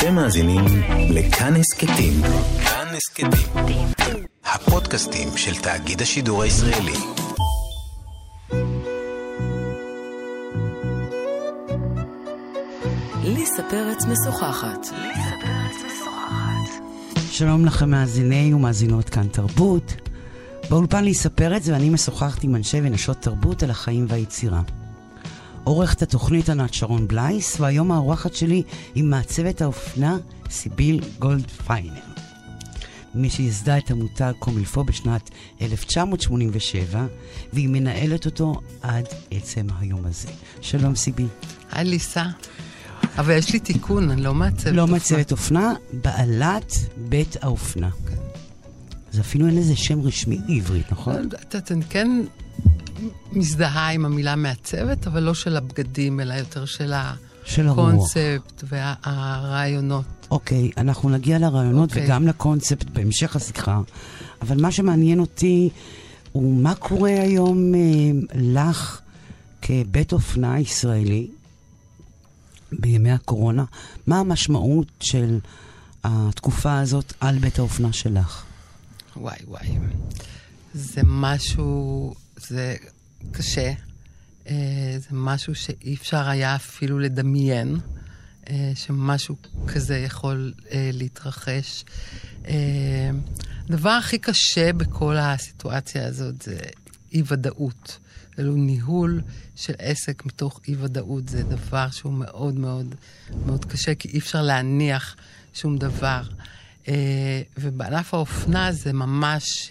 אתם מאזינים לכאן הסכתים. כאן הסכתים. הפודקאסטים של תאגיד השידור הישראלי. ליסה פרץ משוחחת. שלום לכם מאזיני ומאזינות כאן תרבות. באולפן את זה, ואני משוחחת עם אנשי ונשות תרבות על החיים והיצירה. עורכת התוכנית ענת שרון בלייס, והיום האורחת שלי היא מעצבת האופנה סיביל גולד פיינר. מי שייסדה את המותג קומילפו בשנת 1987, והיא מנהלת אותו עד עצם היום הזה. שלום סיביל. היי ליסה. אבל יש לי תיקון, אני לא מעצבת לא מעצבת אופנה, בעלת בית האופנה. זה אפילו אין לזה שם רשמי עברית, נכון? את יודעת, אני כן מזדהה עם המילה מעצבת, אבל לא של הבגדים, אלא יותר של של הרוח. הקונספט והרעיונות. אוקיי, אנחנו נגיע לרעיונות אוקיי. וגם לקונספט בהמשך השיחה, אבל מה שמעניין אותי הוא מה קורה היום אה, לך כבית אופנה ישראלי בימי הקורונה. מה המשמעות של התקופה הזאת על בית האופנה שלך? וואי וואי. זה משהו, זה קשה. אה, זה משהו שאי אפשר היה אפילו לדמיין, אה, שמשהו כזה יכול אה, להתרחש. הדבר הכי קשה בכל הסיטואציה הזאת זה אי-ודאות. כאילו ניהול של עסק מתוך אי-ודאות זה דבר שהוא מאוד מאוד מאוד קשה, כי אי אפשר להניח שום דבר. ובענף האופנה זה ממש,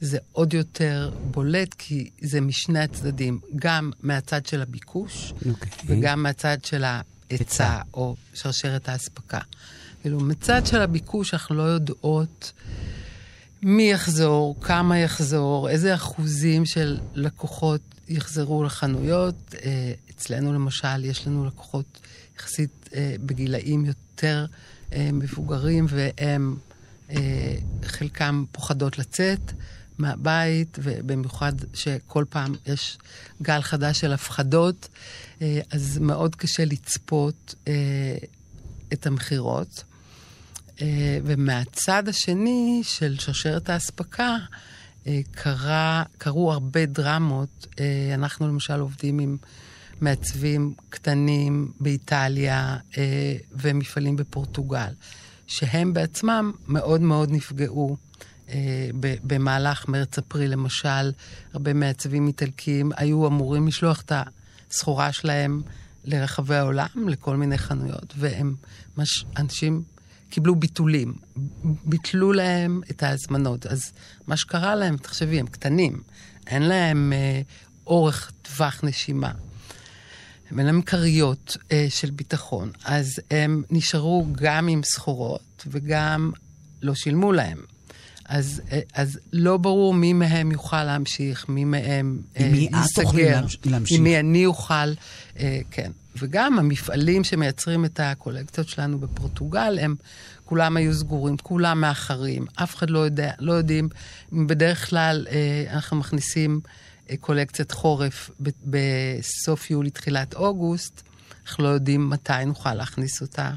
זה עוד יותר בולט, כי זה משני הצדדים, גם מהצד של הביקוש אוקיי. וגם מהצד של ההיצע היצע. או שרשרת האספקה. כאילו, מצד של הביקוש אנחנו לא יודעות מי יחזור, כמה יחזור, איזה אחוזים של לקוחות יחזרו לחנויות. אה, אצלנו למשל, יש לנו לקוחות יחסית אה, בגילאים יותר אה, מבוגרים, והם, חלקם פוחדות לצאת מהבית, ובמיוחד שכל פעם יש גל חדש של הפחדות, אה, אז מאוד קשה לצפות אה, את המכירות. אה, ומהצד השני של שרשרת האספקה, קרה, קרו הרבה דרמות. אנחנו למשל עובדים עם מעצבים קטנים באיטליה ומפעלים בפורטוגל, שהם בעצמם מאוד מאוד נפגעו. אה, במהלך מרץ-אפריל, למשל, הרבה מעצבים איטלקיים היו אמורים לשלוח את הסחורה שלהם לרחבי העולם, לכל מיני חנויות, והם, מש, אנשים קיבלו ביטולים. ביטלו להם את ההזמנות. אז מה שקרה להם, תחשבי, הם קטנים, אין להם אה, אורך טווח נשימה. אין להם כריות אה, של ביטחון, אז הם נשארו גם עם סחורות וגם לא שילמו להם. אז, אה, אז לא ברור מי מהם יוכל להמשיך, מי מהם עם מי את תוכלי להמש- להמשיך. עם מי אני אוכל, אה, כן. וגם המפעלים שמייצרים את הקולקציות שלנו בפורטוגל, הם כולם היו סגורים, כולם מאחרים, אף אחד לא יודע, לא יודעים. בדרך כלל אה, אנחנו מכניסים אה, קולקציית חורף בסוף יולי, תחילת אוגוסט, אנחנו לא יודעים מתי נוכל להכניס אותה, אה,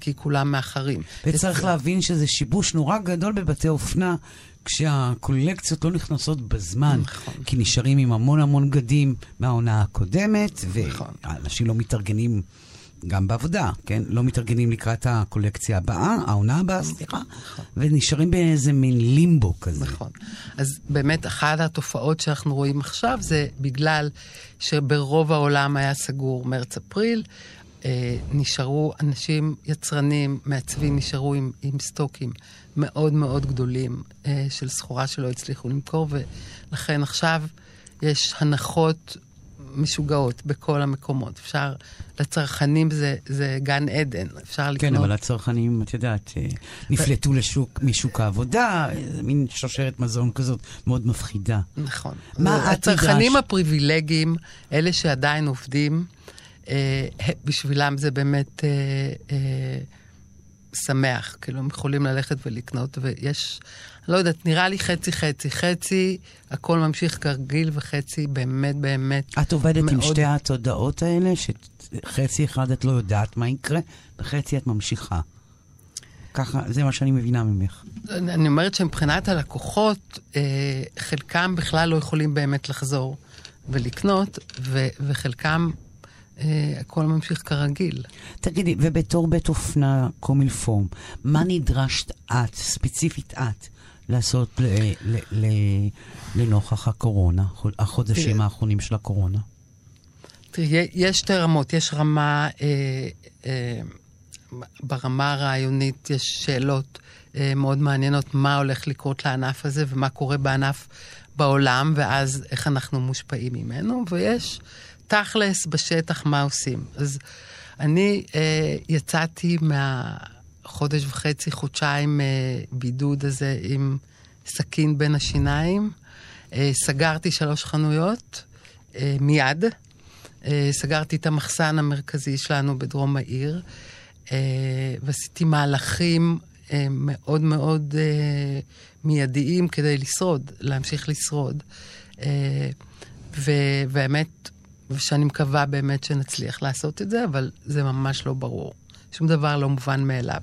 כי כולם מאחרים. וצריך להבין שזה שיבוש נורא גדול בבתי אופנה, כשהקולקציות לא נכנסות בזמן, נכון. כי נשארים עם המון המון בגדים מהעונה הקודמת, נכון. ואנשים לא מתארגנים גם בעבודה, כן? לא מתארגנים לקראת הקולקציה הבאה, העונה הבאה, סליחה, ונשארים באיזה מין לימבו כזה. נכון. אז באמת, אחת התופעות שאנחנו רואים עכשיו זה בגלל שברוב העולם היה סגור מרץ-אפריל, אה, נשארו אנשים, יצרנים, מעצבים, נשארו עם, עם סטוקים מאוד מאוד גדולים אה, של סחורה שלא הצליחו למכור, ולכן עכשיו יש הנחות משוגעות בכל המקומות. אפשר, לצרכנים זה, זה גן עדן, אפשר לקנות... כן, אבל הצרכנים, את יודעת, אה, נפלטו לשוק, משוק העבודה, מין שרשרת מזון כזאת מאוד מפחידה. נכון. מה את הצרכנים ניגש? הפריבילגיים, אלה שעדיין עובדים, אה, בשבילם זה באמת אה, אה, שמח. כאילו, הם יכולים ללכת ולקנות, ויש, לא יודעת, נראה לי חצי-חצי. חצי, הכל ממשיך כרגיל, וחצי באמת באמת את עובדת עם מאוד- שתי התודעות האלה, חצי אחד את לא יודעת מה יקרה, וחצי את ממשיכה. ככה, זה מה שאני מבינה ממך. אני אומרת שמבחינת הלקוחות, אה, חלקם בכלל לא יכולים באמת לחזור ולקנות, ו, וחלקם, אה, הכל ממשיך כרגיל. תגידי, ובתור בית אופנה קומילפורם, מה נדרשת את, ספציפית את, לעשות ל, ל, ל, לנוכח הקורונה, החודשים. האחרונים של הקורונה? תראי, יש שתי רמות. יש רמה, אה, אה, ברמה הרעיונית יש שאלות אה, מאוד מעניינות, מה הולך לקרות לענף הזה ומה קורה בענף בעולם, ואז איך אנחנו מושפעים ממנו, ויש תכלס בשטח מה עושים. אז אני אה, יצאתי מהחודש וחצי, חודשיים אה, בידוד הזה עם סכין בין השיניים. אה, סגרתי שלוש חנויות אה, מיד. אה, סגרתי את המחסן המרכזי שלנו בדרום העיר, אה, ועשיתי מהלכים אה, מאוד מאוד אה, מיידיים כדי לשרוד, להמשיך לשרוד. אה, ו- והאמת, ושאני מקווה באמת שנצליח לעשות את זה, אבל זה ממש לא ברור. שום דבר לא מובן מאליו.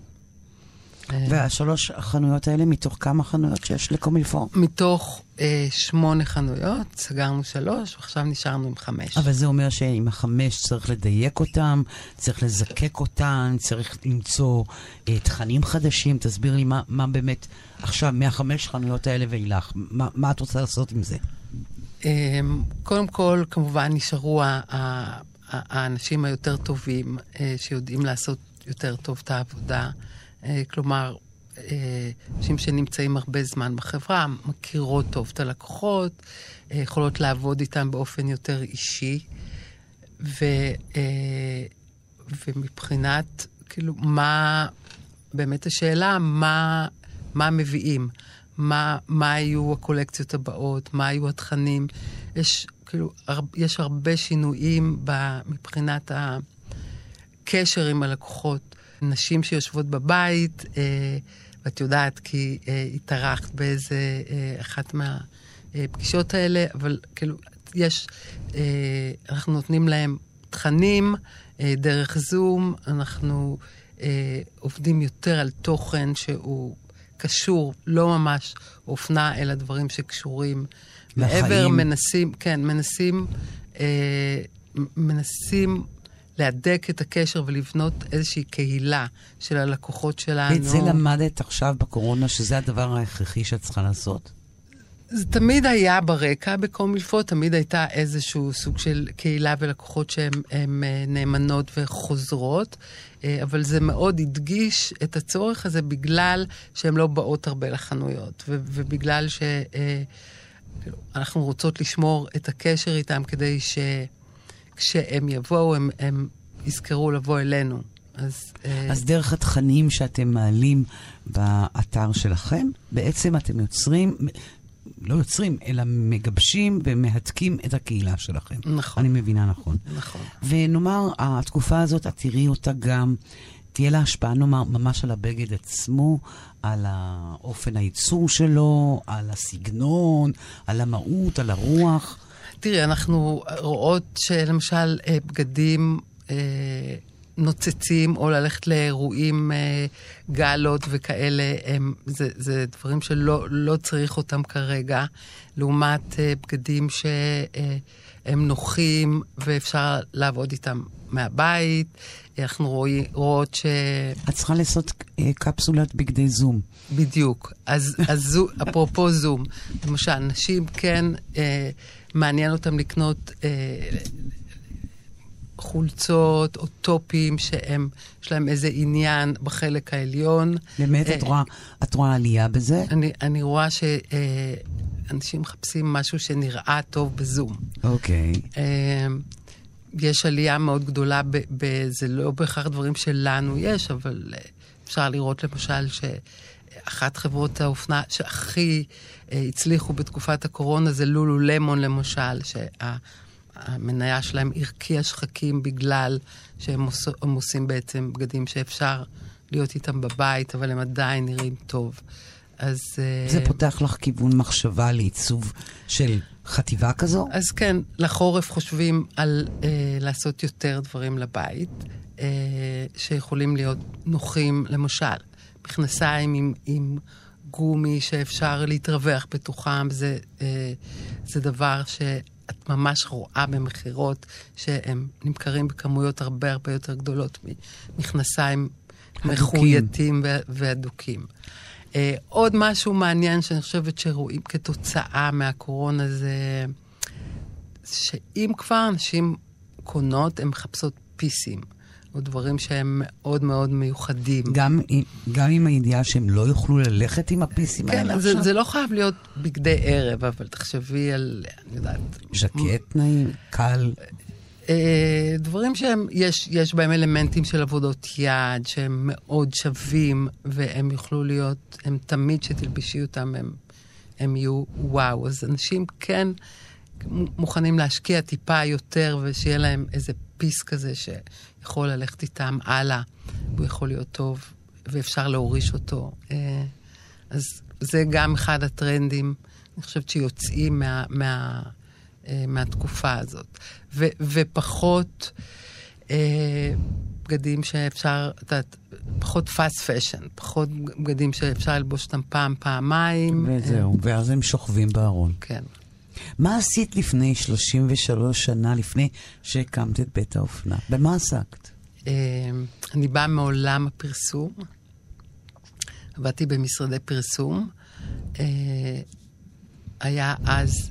אה, והשלוש החנויות האלה, מתוך כמה חנויות שיש לקומילפורם? מתוך אה, שמונה חנויות, סגרנו שלוש, ועכשיו נשארנו עם חמש. אבל זה אומר שעם החמש צריך לדייק אותם, צריך לזקק אותם, צריך למצוא אה, תכנים חדשים. תסביר לי מה, מה באמת עכשיו, מהחמש חנויות האלה ואילך, מה, מה את רוצה לעשות עם זה? אמ, קודם כל, כמובן, נשארו האנשים היותר טובים, אה, שיודעים לעשות יותר טוב את העבודה. אה, כלומר, אה, אנשים שנמצאים הרבה זמן בחברה, מכירות טוב את הלקוחות, יכולות לעבוד איתם באופן יותר אישי. ו, ומבחינת, כאילו, מה, באמת השאלה, מה, מה מביאים? מה, מה יהיו הקולקציות הבאות? מה יהיו התכנים? יש, כאילו, הר, יש הרבה שינויים ב, מבחינת הקשר עם הלקוחות. נשים שיושבות בבית, אה, ואת יודעת, כי אה, התארחת באיזה אה, אחת מהפגישות האלה, אבל כאילו, יש, אה, אנחנו נותנים להם תכנים אה, דרך זום, אנחנו אה, עובדים יותר על תוכן שהוא קשור, לא ממש אופנה, אלא דברים שקשורים. לחיים. מעבר מנסים, כן, מנסים, אה, מנסים להדק את הקשר ולבנות איזושהי קהילה של הלקוחות שלנו. ואת זה למדת עכשיו בקורונה, שזה הדבר ההכרחי שאת צריכה לעשות? זה תמיד היה ברקע בקומילפו, תמיד הייתה איזשהו סוג של קהילה ולקוחות שהן הן, אה, נאמנות וחוזרות, אה, אבל זה מאוד הדגיש את הצורך הזה בגלל שהן לא באות הרבה לחנויות, ובגלל שאנחנו רוצות לשמור את הקשר איתם כדי שכשהם יבואו, הם, הם יזכרו לבוא אלינו. אז, אה, אז דרך התכנים שאתם מעלים באתר שלכם, בעצם אתם יוצרים, לא יוצרים, אלא מגבשים ומהדקים את הקהילה שלכם. נכון. אני מבינה נכון. נכון. ונאמר, התקופה הזאת, את תראי אותה גם, תהיה לה השפעה, נאמר, ממש על הבגד עצמו, על האופן הייצור שלו, על הסגנון, על המהות, על הרוח. תראי, אנחנו רואות שלמשל אה, בגדים אה, נוצצים, או ללכת לאירועים, אה, גלות וכאלה, הם, זה, זה דברים שלא לא צריך אותם כרגע, לעומת אה, בגדים שהם נוחים ואפשר לעבוד איתם מהבית. אנחנו רואים, רואות ש... את צריכה לעשות אה, קפסולת בגדי זום. בדיוק. אז, אז זו, אפרופו זום, למשל, נשים כן אה, מעניין אותם לקנות אה, חולצות או טופים שהם, יש להם איזה עניין בחלק העליון. באמת, אה, את רואה, את רואה עלייה בזה? אני, אני רואה שאנשים מחפשים משהו שנראה טוב בזום. אוקיי. אה, יש עלייה מאוד גדולה, ב, ב, זה לא בהכרח דברים שלנו יש, אבל אה, אפשר לראות למשל שאחת חברות האופנה שהכי אה, הצליחו בתקופת הקורונה זה לולו למון למשל, שהמניה שלהם הרקיעה שחקים בגלל שהם עוש, הם עושים בעצם בגדים שאפשר להיות איתם בבית, אבל הם עדיין נראים טוב. אז... אה, זה פותח לך כיוון מחשבה לעיצוב של חטיבה כזו? אז כן, לחורף חושבים על אה, לעשות יותר דברים לבית, אה, שיכולים להיות נוחים, למשל, מכנסיים עם, עם גומי שאפשר להתרווח בתוכם, זה, אה, זה דבר שאת ממש רואה במכירות, שהם נמכרים בכמויות הרבה הרבה יותר גדולות ממכנסיים מחוייתים והדוקים. Uh, עוד משהו מעניין שאני חושבת שרואים כתוצאה מהקורונה זה שאם כבר אנשים קונות, הן מחפשות פיסים. או דברים שהם מאוד מאוד מיוחדים. גם, גם עם הידיעה שהם לא יוכלו ללכת עם הפיסים כן, האלה זה, עכשיו? כן, זה לא חייב להיות בגדי ערב, אבל תחשבי על, אני יודעת... ז'קט נעים, קל. אה, דברים שהם, יש, יש בהם אלמנטים של עבודות יד, שהם מאוד שווים, והם יוכלו להיות, הם תמיד שתלבשי אותם, הם, הם יהיו וואו. אז אנשים כן מוכנים להשקיע טיפה יותר, ושיהיה להם איזה פיס כזה שיכול ללכת איתם הלאה, והוא יכול להיות טוב, ואפשר להוריש אותו. אה, אז זה גם אחד הטרנדים, אני חושבת שיוצאים מה... מה אה, מהתקופה הזאת. ו, ופחות אה, בגדים שאפשר, את יודעת, פחות fast fashion, פחות בגדים שאפשר ללבוש אותם פעם, פעמיים. וזהו, ואז הם שוכבים בארון. כן. מה עשית לפני 33 שנה, לפני שהקמת את בית האופנה? במה עסקת? אה, אני באה מעולם הפרסום. עבדתי במשרדי פרסום. אה, היה אז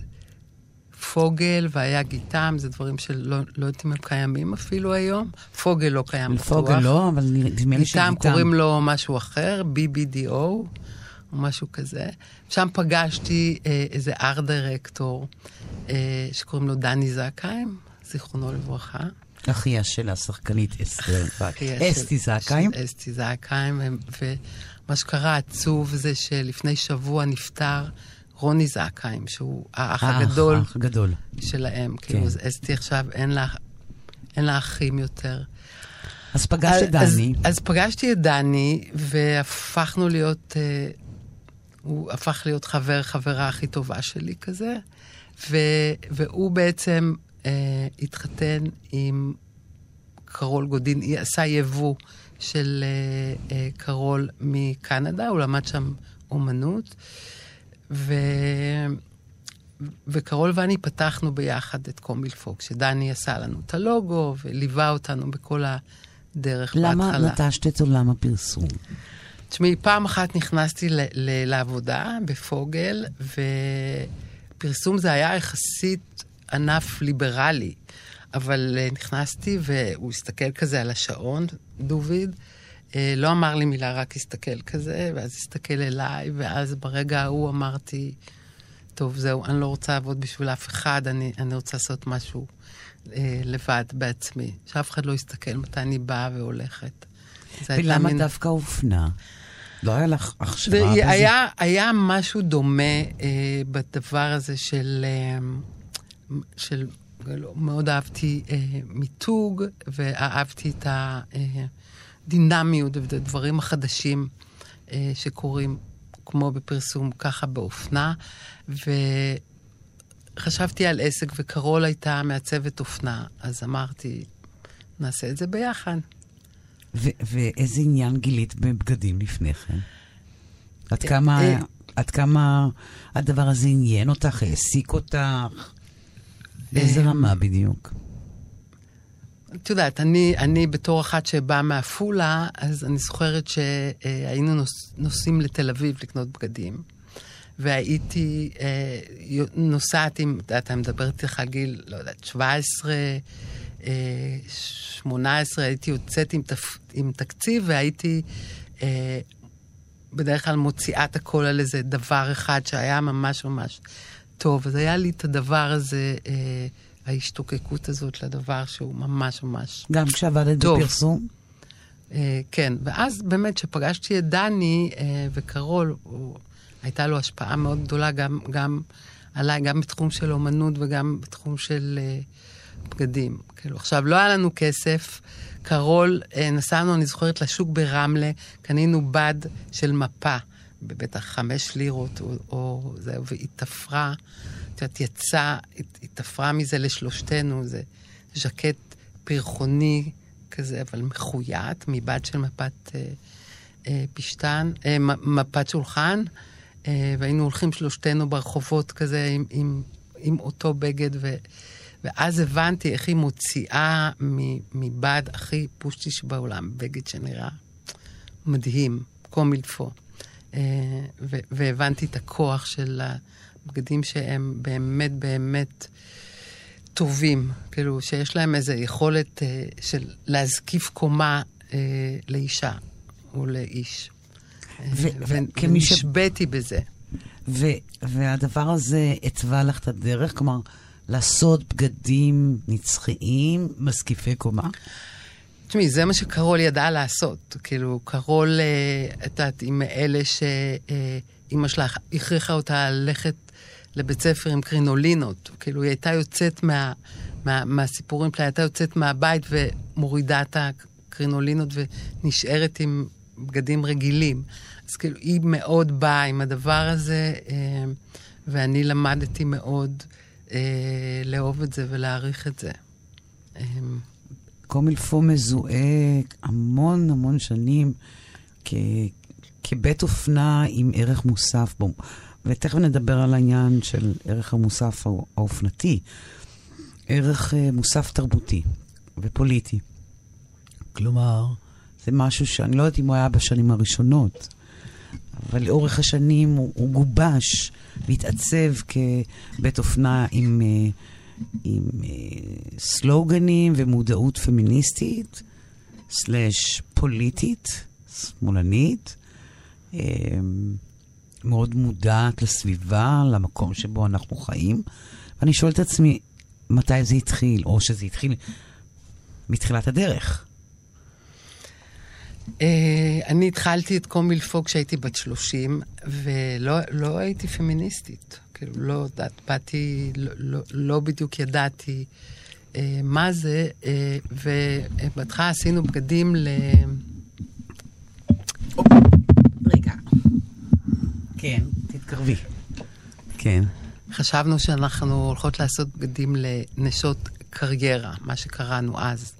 פוגל והיה גיטם, זה דברים שלא לא יודעת אם הם קיימים אפילו היום. פוגל לא קיים בטוח. פוגל לא, אבל נדמה לי שגיטם. גיטם קוראים לו משהו אחר, BBDO, או משהו כזה. שם פגשתי אה, איזה ארט דירקטור אה, שקוראים לו דני זקהיים, זיכרונו לברכה. אחיה של השחקנית אסתר, אסתי זקהיים. אסתי זקהיים, ומה שקרה עצוב זה שלפני שבוע נפטר רוני זעקיים, שהוא האח הגדול, האח הגדול שלהם. כן. כאילו, אסתי עכשיו, אין לה, אין לה אחים יותר. אז פגשת את דני. אז, אז פגשתי את דני, והפכנו להיות, אה, הוא הפך להיות חבר, חברה הכי טובה שלי כזה, ו, והוא בעצם אה, התחתן עם קרול גודין, היא עשה יבוא של אה, אה, קרול מקנדה, הוא למד שם אומנות. ו... וקרול ואני פתחנו ביחד את קומילפוק, שדני עשה לנו את הלוגו וליווה אותנו בכל הדרך למה בהתחלה. למה נטשת את עולם הפרסום? תשמעי, פעם אחת נכנסתי ל- ל- לעבודה בפוגל, ופרסום זה היה יחסית ענף ליברלי. אבל uh, נכנסתי והוא הסתכל כזה על השעון, דוביד, אה, לא אמר לי מילה, רק הסתכל כזה, ואז הסתכל אליי, ואז ברגע ההוא אמרתי, טוב, זהו, אני לא רוצה לעבוד בשביל אף אחד, אני, אני רוצה לעשות משהו אה, לבד, בעצמי. שאף אחד לא יסתכל מתי אני באה והולכת. ולמה מין... דווקא אופנה? לא היה לך בזה? היה, היה משהו דומה אה, בדבר הזה של... אה, של מאוד אהבתי אה, מיתוג, ואהבתי את ה... אה, הדינמיות ודברים החדשים אה, שקורים, כמו בפרסום, ככה באופנה. וחשבתי על עסק, וקרול הייתה מעצבת אופנה, אז אמרתי, נעשה את זה ביחד. ו- ואיזה עניין גילית בבגדים לפני כן? עד כמה, אה, עד כמה הדבר הזה עניין אותך, העסיק אותך? באיזה אה, רמה בדיוק? את יודעת, אני, אני בתור אחת שבאה מעפולה, אז אני זוכרת שהיינו נוס, נוסעים לתל אביב לקנות בגדים, והייתי אה, נוסעת עם, את יודעת, אני מדברת איתך על גיל, לא יודעת, 17, אה, 18, הייתי יוצאת עם, תפ, עם תקציב, והייתי אה, בדרך כלל מוציאה את הכל על איזה דבר אחד שהיה ממש ממש טוב. אז היה לי את הדבר הזה... אה, ההשתוקקות הזאת לדבר שהוא ממש ממש גם כשעבדת בפרסום? Uh, כן, ואז באמת כשפגשתי את דני uh, וקרול, הוא, הייתה לו השפעה מאוד גדולה גם, גם עליי, גם בתחום של אומנות וגם בתחום של uh, בגדים. כאילו, עכשיו, לא היה לנו כסף. קרול, uh, נסענו, אני זוכרת, לשוק ברמלה, קנינו בד של מפה בבטח חמש לירות, או, או זה, והיא תפרה, את יודעת, יצא, היא, תפרה מזה לשלושתנו, זה ז'קט פרחוני כזה, אבל מחויית, מבד של מפת אה, אה, פשטן, אה, מפת שולחן, אה, והיינו הולכים שלושתנו ברחובות כזה עם, עם, עם אותו בגד, ו, ואז הבנתי איך היא מוציאה מבד הכי פושטיש בעולם, בגד שנראה מדהים, קומילפו. אה, והבנתי את הכוח של הבגדים שהם באמת באמת טובים, כאילו שיש להם איזו יכולת אה, של להזקיף קומה אה, לאישה או לאיש. ונשבתי בזה. והדבר הזה התווה לך את הדרך? כלומר, לעשות בגדים נצחיים, מזקיפי קומה? תשמעי, זה מה שקרול ידעה לעשות. כאילו, קרול, אה, את יודעת, עם אלה שאימא שלה הכריחה אותה ללכת לבית ספר עם קרינולינות. כאילו, היא הייתה יוצאת מה, מה, מהסיפורים שלה, היא הייתה יוצאת מהבית ומורידה את הקרינולינות ונשארת עם בגדים רגילים. אז כאילו, היא מאוד באה עם הדבר הזה, אה, ואני למדתי מאוד אה, לאהוב את זה ולהעריך את זה. קומילפו מזוהה המון המון שנים כ, כבית אופנה עם ערך מוסף בו. ותכף נדבר על העניין של ערך המוסף האופנתי. ערך uh, מוסף תרבותי ופוליטי. כלומר, זה משהו שאני לא יודעת אם הוא היה בשנים הראשונות, אבל לאורך השנים הוא, הוא גובש והתעצב כבית אופנה עם... Uh, עם אה, סלוגנים ומודעות פמיניסטית, סלאש פוליטית, שמאלנית, אה, מאוד מודעת לסביבה, למקום שבו אנחנו חיים. ואני שואלת את עצמי, מתי זה התחיל, או שזה התחיל מתחילת הדרך. Uh, אני התחלתי את קומילפו כשהייתי בת 30, ולא לא הייתי פמיניסטית. כאילו, לא יודעת, באתי, לא, לא, לא בדיוק ידעתי אה, מה זה, אה, ובהתחלה עשינו בגדים ל... רגע. כן, תתקרבי. כן. חשבנו שאנחנו הולכות לעשות בגדים לנשות קריירה, מה שקראנו אז.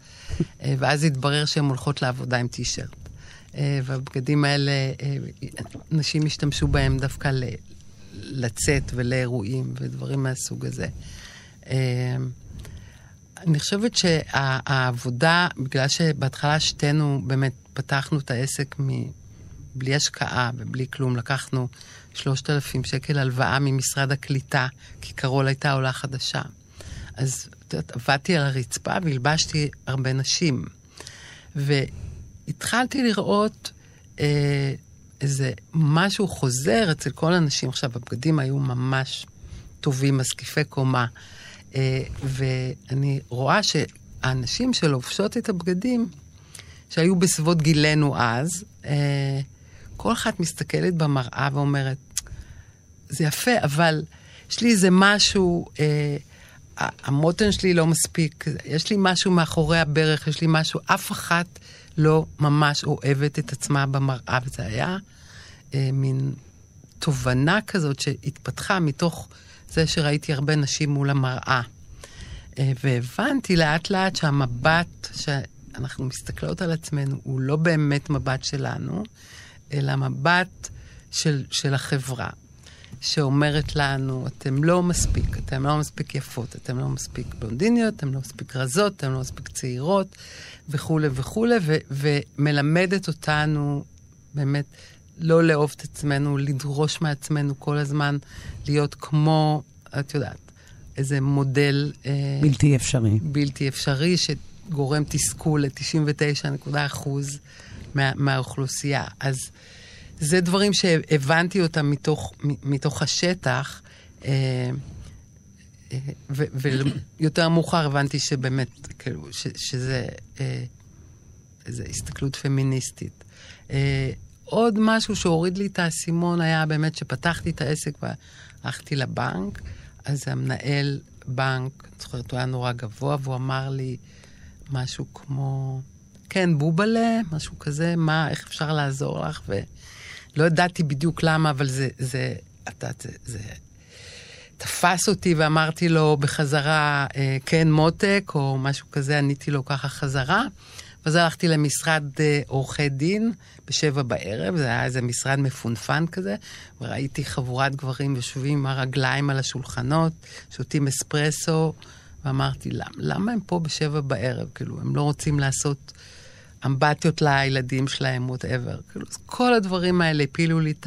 אה, ואז התברר שהן הולכות לעבודה עם טישרט. אה, והבגדים האלה, אה, נשים השתמשו בהם דווקא לצאת ולאירועים ודברים מהסוג הזה. אמ, אני חושבת שהעבודה, בגלל שבהתחלה שתינו באמת פתחנו את העסק בלי השקעה ובלי כלום, לקחנו 3,000 שקל הלוואה ממשרד הקליטה, כי קרול הייתה עולה חדשה. אז את יודעת, עבדתי על הרצפה והלבשתי הרבה נשים. והתחלתי לראות אה, איזה משהו חוזר אצל כל האנשים. עכשיו, הבגדים היו ממש טובים, מזקיפי קומה. אה, ואני רואה שהאנשים שלובשות את הבגדים, שהיו בסביבות גילנו אז, אה, כל אחת מסתכלת במראה ואומרת, זה יפה, אבל יש לי איזה משהו, אה, המותן שלי לא מספיק, יש לי משהו מאחורי הברך, יש לי משהו, אף אחת לא ממש אוהבת את עצמה במראה, וזה היה אה, מין תובנה כזאת שהתפתחה מתוך זה שראיתי הרבה נשים מול המראה. אה, והבנתי לאט לאט שהמבט שאנחנו מסתכלות על עצמנו הוא לא באמת מבט שלנו, אלא מבט של, של החברה, שאומרת לנו, אתם לא מספיק, אתם לא מספיק יפות, אתם לא מספיק בלונדיניות, אתם לא מספיק רזות, אתם לא מספיק צעירות, וכולי וכולי, ומלמדת אותנו באמת לא לאהוב את עצמנו, לדרוש מעצמנו כל הזמן להיות כמו, את יודעת, איזה מודל... אה, בלתי אפשרי. בלתי אפשרי, שגורם תסכול ל-99 אחוז מה, מהאוכלוסייה. אז זה דברים שהבנתי אותם מתוך, מתוך השטח, אה, ויותר מאוחר הבנתי שבאמת, כאילו, שזה איזו הסתכלות פמיניסטית. עוד משהו שהוריד לי את האסימון היה באמת שפתחתי את העסק והלכתי לבנק, אז המנהל בנק, אני זוכרת, הוא היה נורא גבוה, והוא אמר לי משהו כמו, כן, בובלה, משהו כזה, מה, איך אפשר לעזור לך? לא ידעתי בדיוק למה, אבל זה, זה, אתה, זה, זה תפס אותי ואמרתי לו בחזרה, אה, כן, מותק, או משהו כזה, עניתי לו ככה חזרה. ואז הלכתי למשרד אה, עורכי דין בשבע בערב, זה היה איזה משרד מפונפן כזה, וראיתי חבורת גברים יושבים עם הרגליים על השולחנות, שותים אספרסו, ואמרתי, למה, למה הם פה בשבע בערב? כאילו, הם לא רוצים לעשות אמבטיות לילדים שלהם, וואטאבר. כאילו, כל הדברים האלה הפילו לי את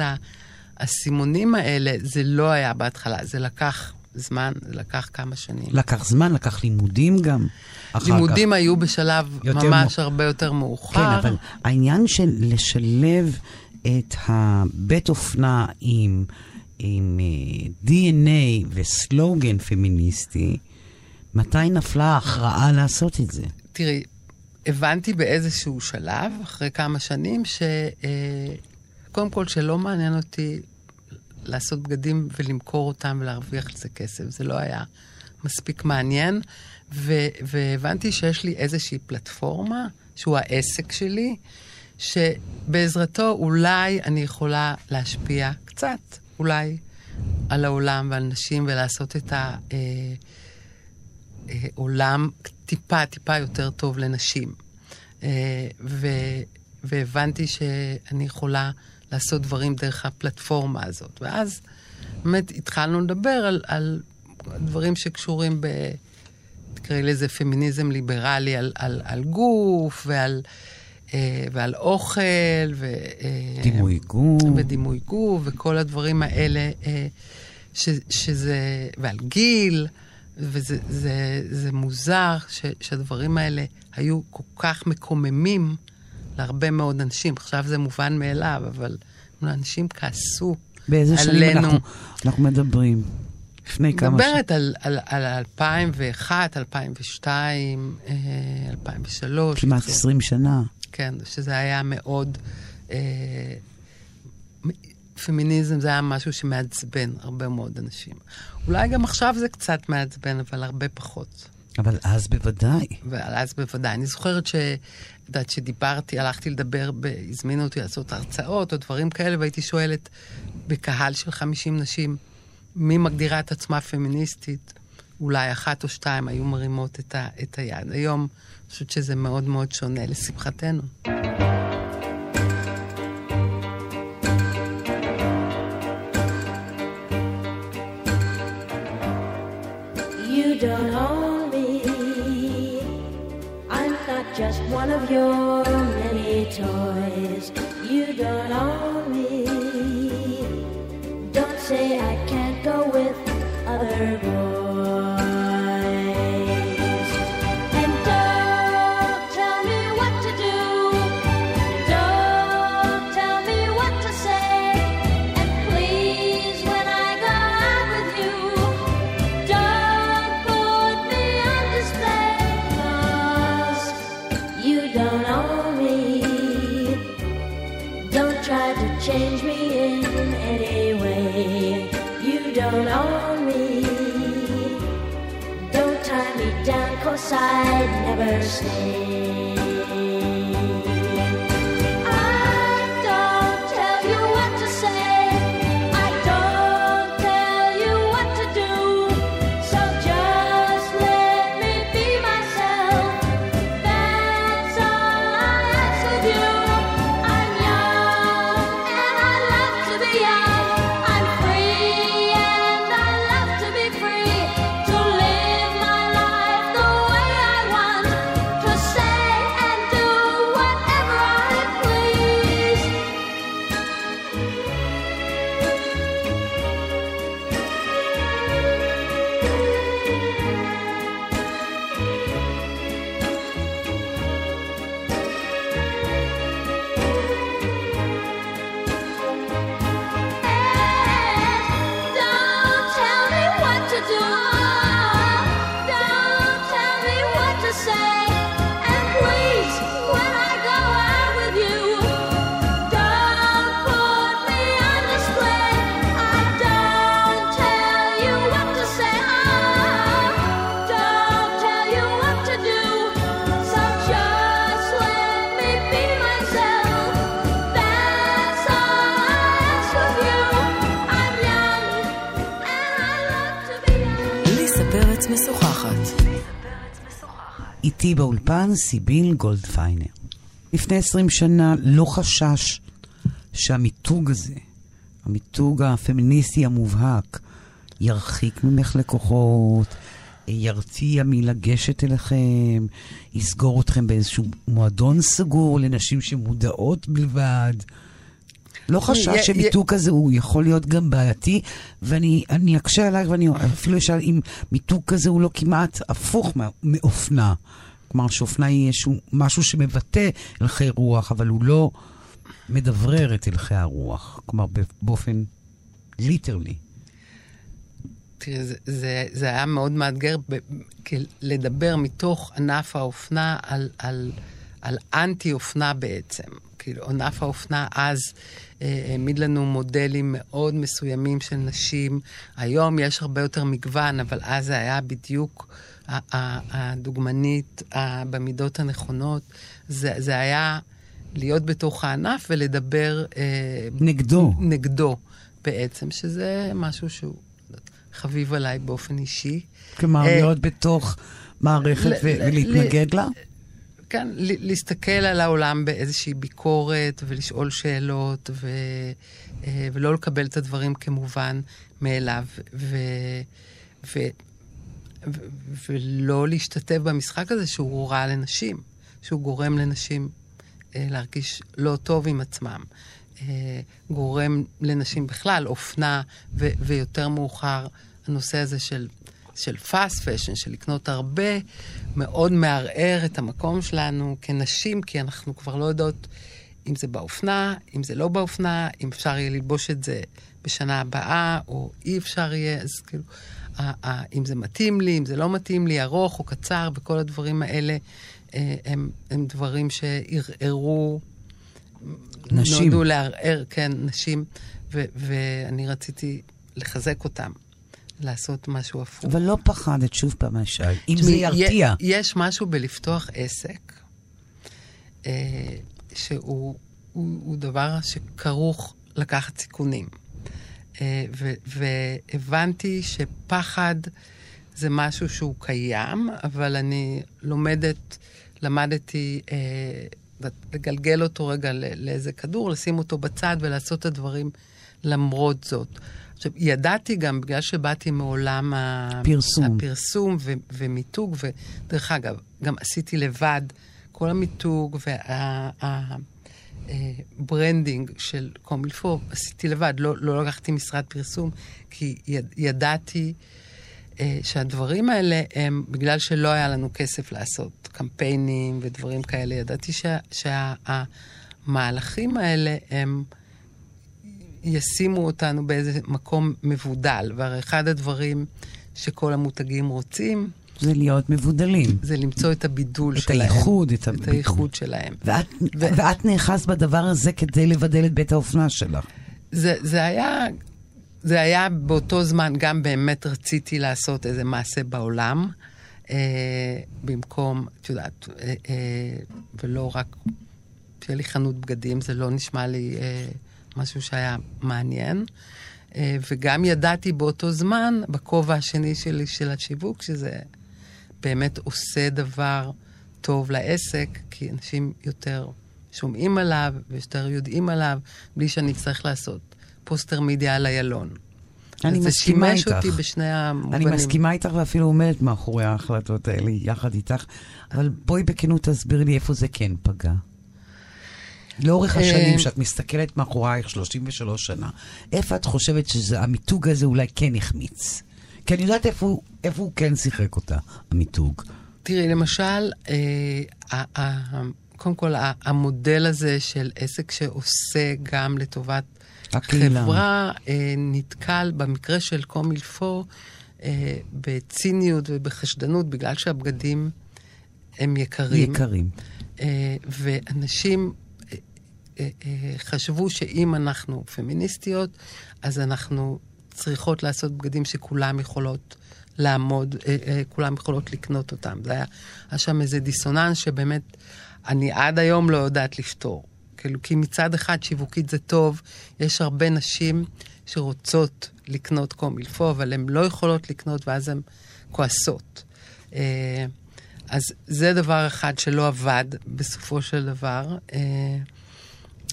האסימונים האלה, זה לא היה בהתחלה, זה לקח זמן, זה לקח כמה שנים. לקח זמן, לקח לימודים גם. לימודים כך. היו בשלב ממש מ... הרבה יותר מאוחר. כן, אבל העניין של לשלב את הבית אופנה עם, עם uh, אה, DNA וסלוגן פמיניסטי, מתי נפלה ההכרעה לעשות את זה? תראי, הבנתי באיזשהו שלב, אחרי כמה שנים, שקודם אה, כל שלא מעניין אותי לעשות בגדים ולמכור אותם ולהרוויח על זה כסף. זה לא היה מספיק מעניין. ו- והבנתי שיש לי איזושהי פלטפורמה, שהוא העסק שלי, שבעזרתו אולי אני יכולה להשפיע קצת, אולי, על העולם ועל נשים ולעשות את העולם אה, אה, טיפה, טיפה יותר טוב לנשים. אה, ו- והבנתי שאני יכולה לעשות דברים דרך הפלטפורמה הזאת. ואז באמת התחלנו לדבר על, על דברים שקשורים ב... תקראי לזה פמיניזם ליברלי, על, על, על גוף ועל, אה, ועל אוכל. ו, אה, דימוי גוף. ודימוי גוף, וכל הדברים האלה, אה, ש, שזה... ועל גיל. וזה זה, זה מוזר ש, שהדברים האלה היו כל כך מקוממים להרבה מאוד אנשים. עכשיו זה מובן מאליו, אבל אנשים כעסו באיזה עלינו. באיזה שנים אנחנו, אנחנו מדברים? לפני כמה שנים. מדברת על, על, על 2001, 2002, 2003. כמעט 20 שנה. כן, שזה היה מאוד... אה, פמיניזם זה היה משהו שמעצבן הרבה מאוד אנשים. אולי גם עכשיו זה קצת מעצבן, אבל הרבה פחות. אבל אז בוודאי. אז בוודאי. אני זוכרת ש... יודעת, שדיברתי, הלכתי לדבר, הזמינו אותי לעשות הרצאות או דברים כאלה, והייתי שואלת בקהל של 50 נשים, מי מגדירה את עצמה פמיניסטית? אולי אחת או שתיים היו מרימות את, ה, את היד. היום, אני חושבת שזה מאוד מאוד שונה, לשמחתנו. Your many toys. You don't own me. Don't say I can't go with other boys. sleep. באולפן סיביל גולדפיינר. לפני עשרים שנה לא חשש שהמיתוג הזה, המיתוג הפמיניסטי המובהק, ירחיק ממך לקוחות, ירתיע מלגשת אליכם, יסגור אתכם באיזשהו מועדון סגור לנשים שמודעות בלבד. לא חשש י- שמיתוג כזה הוא יכול להיות גם בעייתי, ואני אני אקשה עלייך ואני אפילו אשאל אם מיתוג כזה הוא לא כמעט הפוך מאופנה. כלומר שאופנה היא איזשהו משהו שמבטא הלכי רוח, אבל הוא לא מדברר את הלכי הרוח. כלומר באופן ליטרלי. תראי, זה, זה, זה היה מאוד מאתגר ב, לדבר מתוך ענף האופנה על, על, על אנטי-אופנה בעצם. כאילו, ענף האופנה אז אה, העמיד לנו מודלים מאוד מסוימים של נשים. היום יש הרבה יותר מגוון, אבל אז זה היה בדיוק הדוגמנית במידות הנכונות. זה, זה היה להיות בתוך הענף ולדבר... אה, נגדו. נגדו בעצם, שזה משהו שהוא חביב עליי באופן אישי. כלומר, אה, להיות בתוך מערכת ולהתנגד לה? כן, להסתכל על העולם באיזושהי ביקורת ולשאול שאלות ו, אה, ולא לקבל את הדברים כמובן מאליו ו, ו, ולא להשתתף במשחק הזה שהוא רע לנשים, שהוא גורם לנשים אה, להרגיש לא טוב עם עצמם. אה, גורם לנשים בכלל, אופנה, ו- ויותר מאוחר, הנושא הזה של, של fast fashion, של לקנות הרבה, מאוד מערער את המקום שלנו כנשים, כי אנחנו כבר לא יודעות אם זה באופנה, אם זה לא באופנה, אם אפשר יהיה ללבוש את זה בשנה הבאה, או אי אפשר יהיה, אז כאילו, אם זה מתאים לי, אם זה לא מתאים לי, ארוך או קצר, וכל הדברים האלה אה, הם, הם דברים שערערו נשים. נועדו לערער, כן, נשים, ו- ואני רציתי לחזק אותם, לעשות משהו הפוך. אבל לא פחדת, שוב פעם אשאל, אם זה ירתיע. יש משהו בלפתוח עסק, אה, שהוא הוא, הוא דבר שכרוך לקחת סיכונים. אה, והבנתי שפחד זה משהו שהוא קיים, אבל אני לומדת, למדתי אה, לגלגל אותו רגע לאיזה כדור, לשים אותו בצד ולעשות את הדברים למרות זאת. עכשיו, ידעתי גם, בגלל שבאתי מעולם פרסום. הפרסום ו- ומיתוג, ודרך אגב, גם עשיתי לבד כל המיתוג וה branding של קומילפו, עשיתי לבד, לא, לא לקחתי משרד פרסום, כי יד, ידעתי אה, שהדברים האלה הם, בגלל שלא היה לנו כסף לעשות קמפיינים ודברים כאלה, ידעתי שהמהלכים שה, האלה הם... ישימו אותנו באיזה מקום מבודל. והרי אחד הדברים שכל המותגים רוצים, זה להיות מבודלים. זה למצוא את הבידול את שלהם. הייחוד, את את הבידול. הייחוד שלהם. ואת, ו- ואת נאחז בדבר הזה כדי לבדל את בית האופנה שלך. זה, זה היה, זה היה באותו זמן, גם באמת רציתי לעשות איזה מעשה בעולם, אה, במקום, את יודעת, אה, אה, ולא רק שיהיה לי חנות בגדים, זה לא נשמע לי אה, משהו שהיה מעניין. אה, וגם ידעתי באותו זמן, בכובע השני שלי של השיווק, שזה באמת עושה דבר טוב לעסק, כי אנשים יותר שומעים עליו ויותר יודעים עליו, בלי שאני אצטרך לעשות פוסטר מידיה על איילון. אני אז זה מסכימה שימש איתך. אותי בשני המובנים. אני מסכימה איתך ואפילו עומדת מאחורי ההחלטות האלה יחד איתך, אבל בואי בכנות תסבירי לי איפה זה כן פגע. לאורך השנים, אה, שאת מסתכלת מאחורייך 33 שנה, איפה את חושבת שהמיתוג הזה אולי כן החמיץ? כי אני יודעת איפה, איפה הוא כן שיחק אותה, המיתוג. תראי, למשל, אה, קודם כל, המודל הזה של עסק שעושה גם לטובת הקהילה. חברה, אה, נתקל במקרה של קומילפו אה, בציניות ובחשדנות, בגלל שהבגדים הם יקרים. יקרים. ואנשים חשבו שאם אנחנו פמיניסטיות, אז אנחנו צריכות לעשות בגדים שכולם יכולות לעמוד, אה, אה, כולם יכולות לקנות אותם. זה היה, היה שם איזה דיסוננס שבאמת אני עד היום לא יודעת לפתור. כאילו, כי מצד אחד שיווקית זה טוב, יש הרבה נשים שרוצות לקנות קומילפו, אבל הן לא יכולות לקנות, ואז הן כועסות. אה, אז זה דבר אחד שלא עבד בסופו של דבר אה,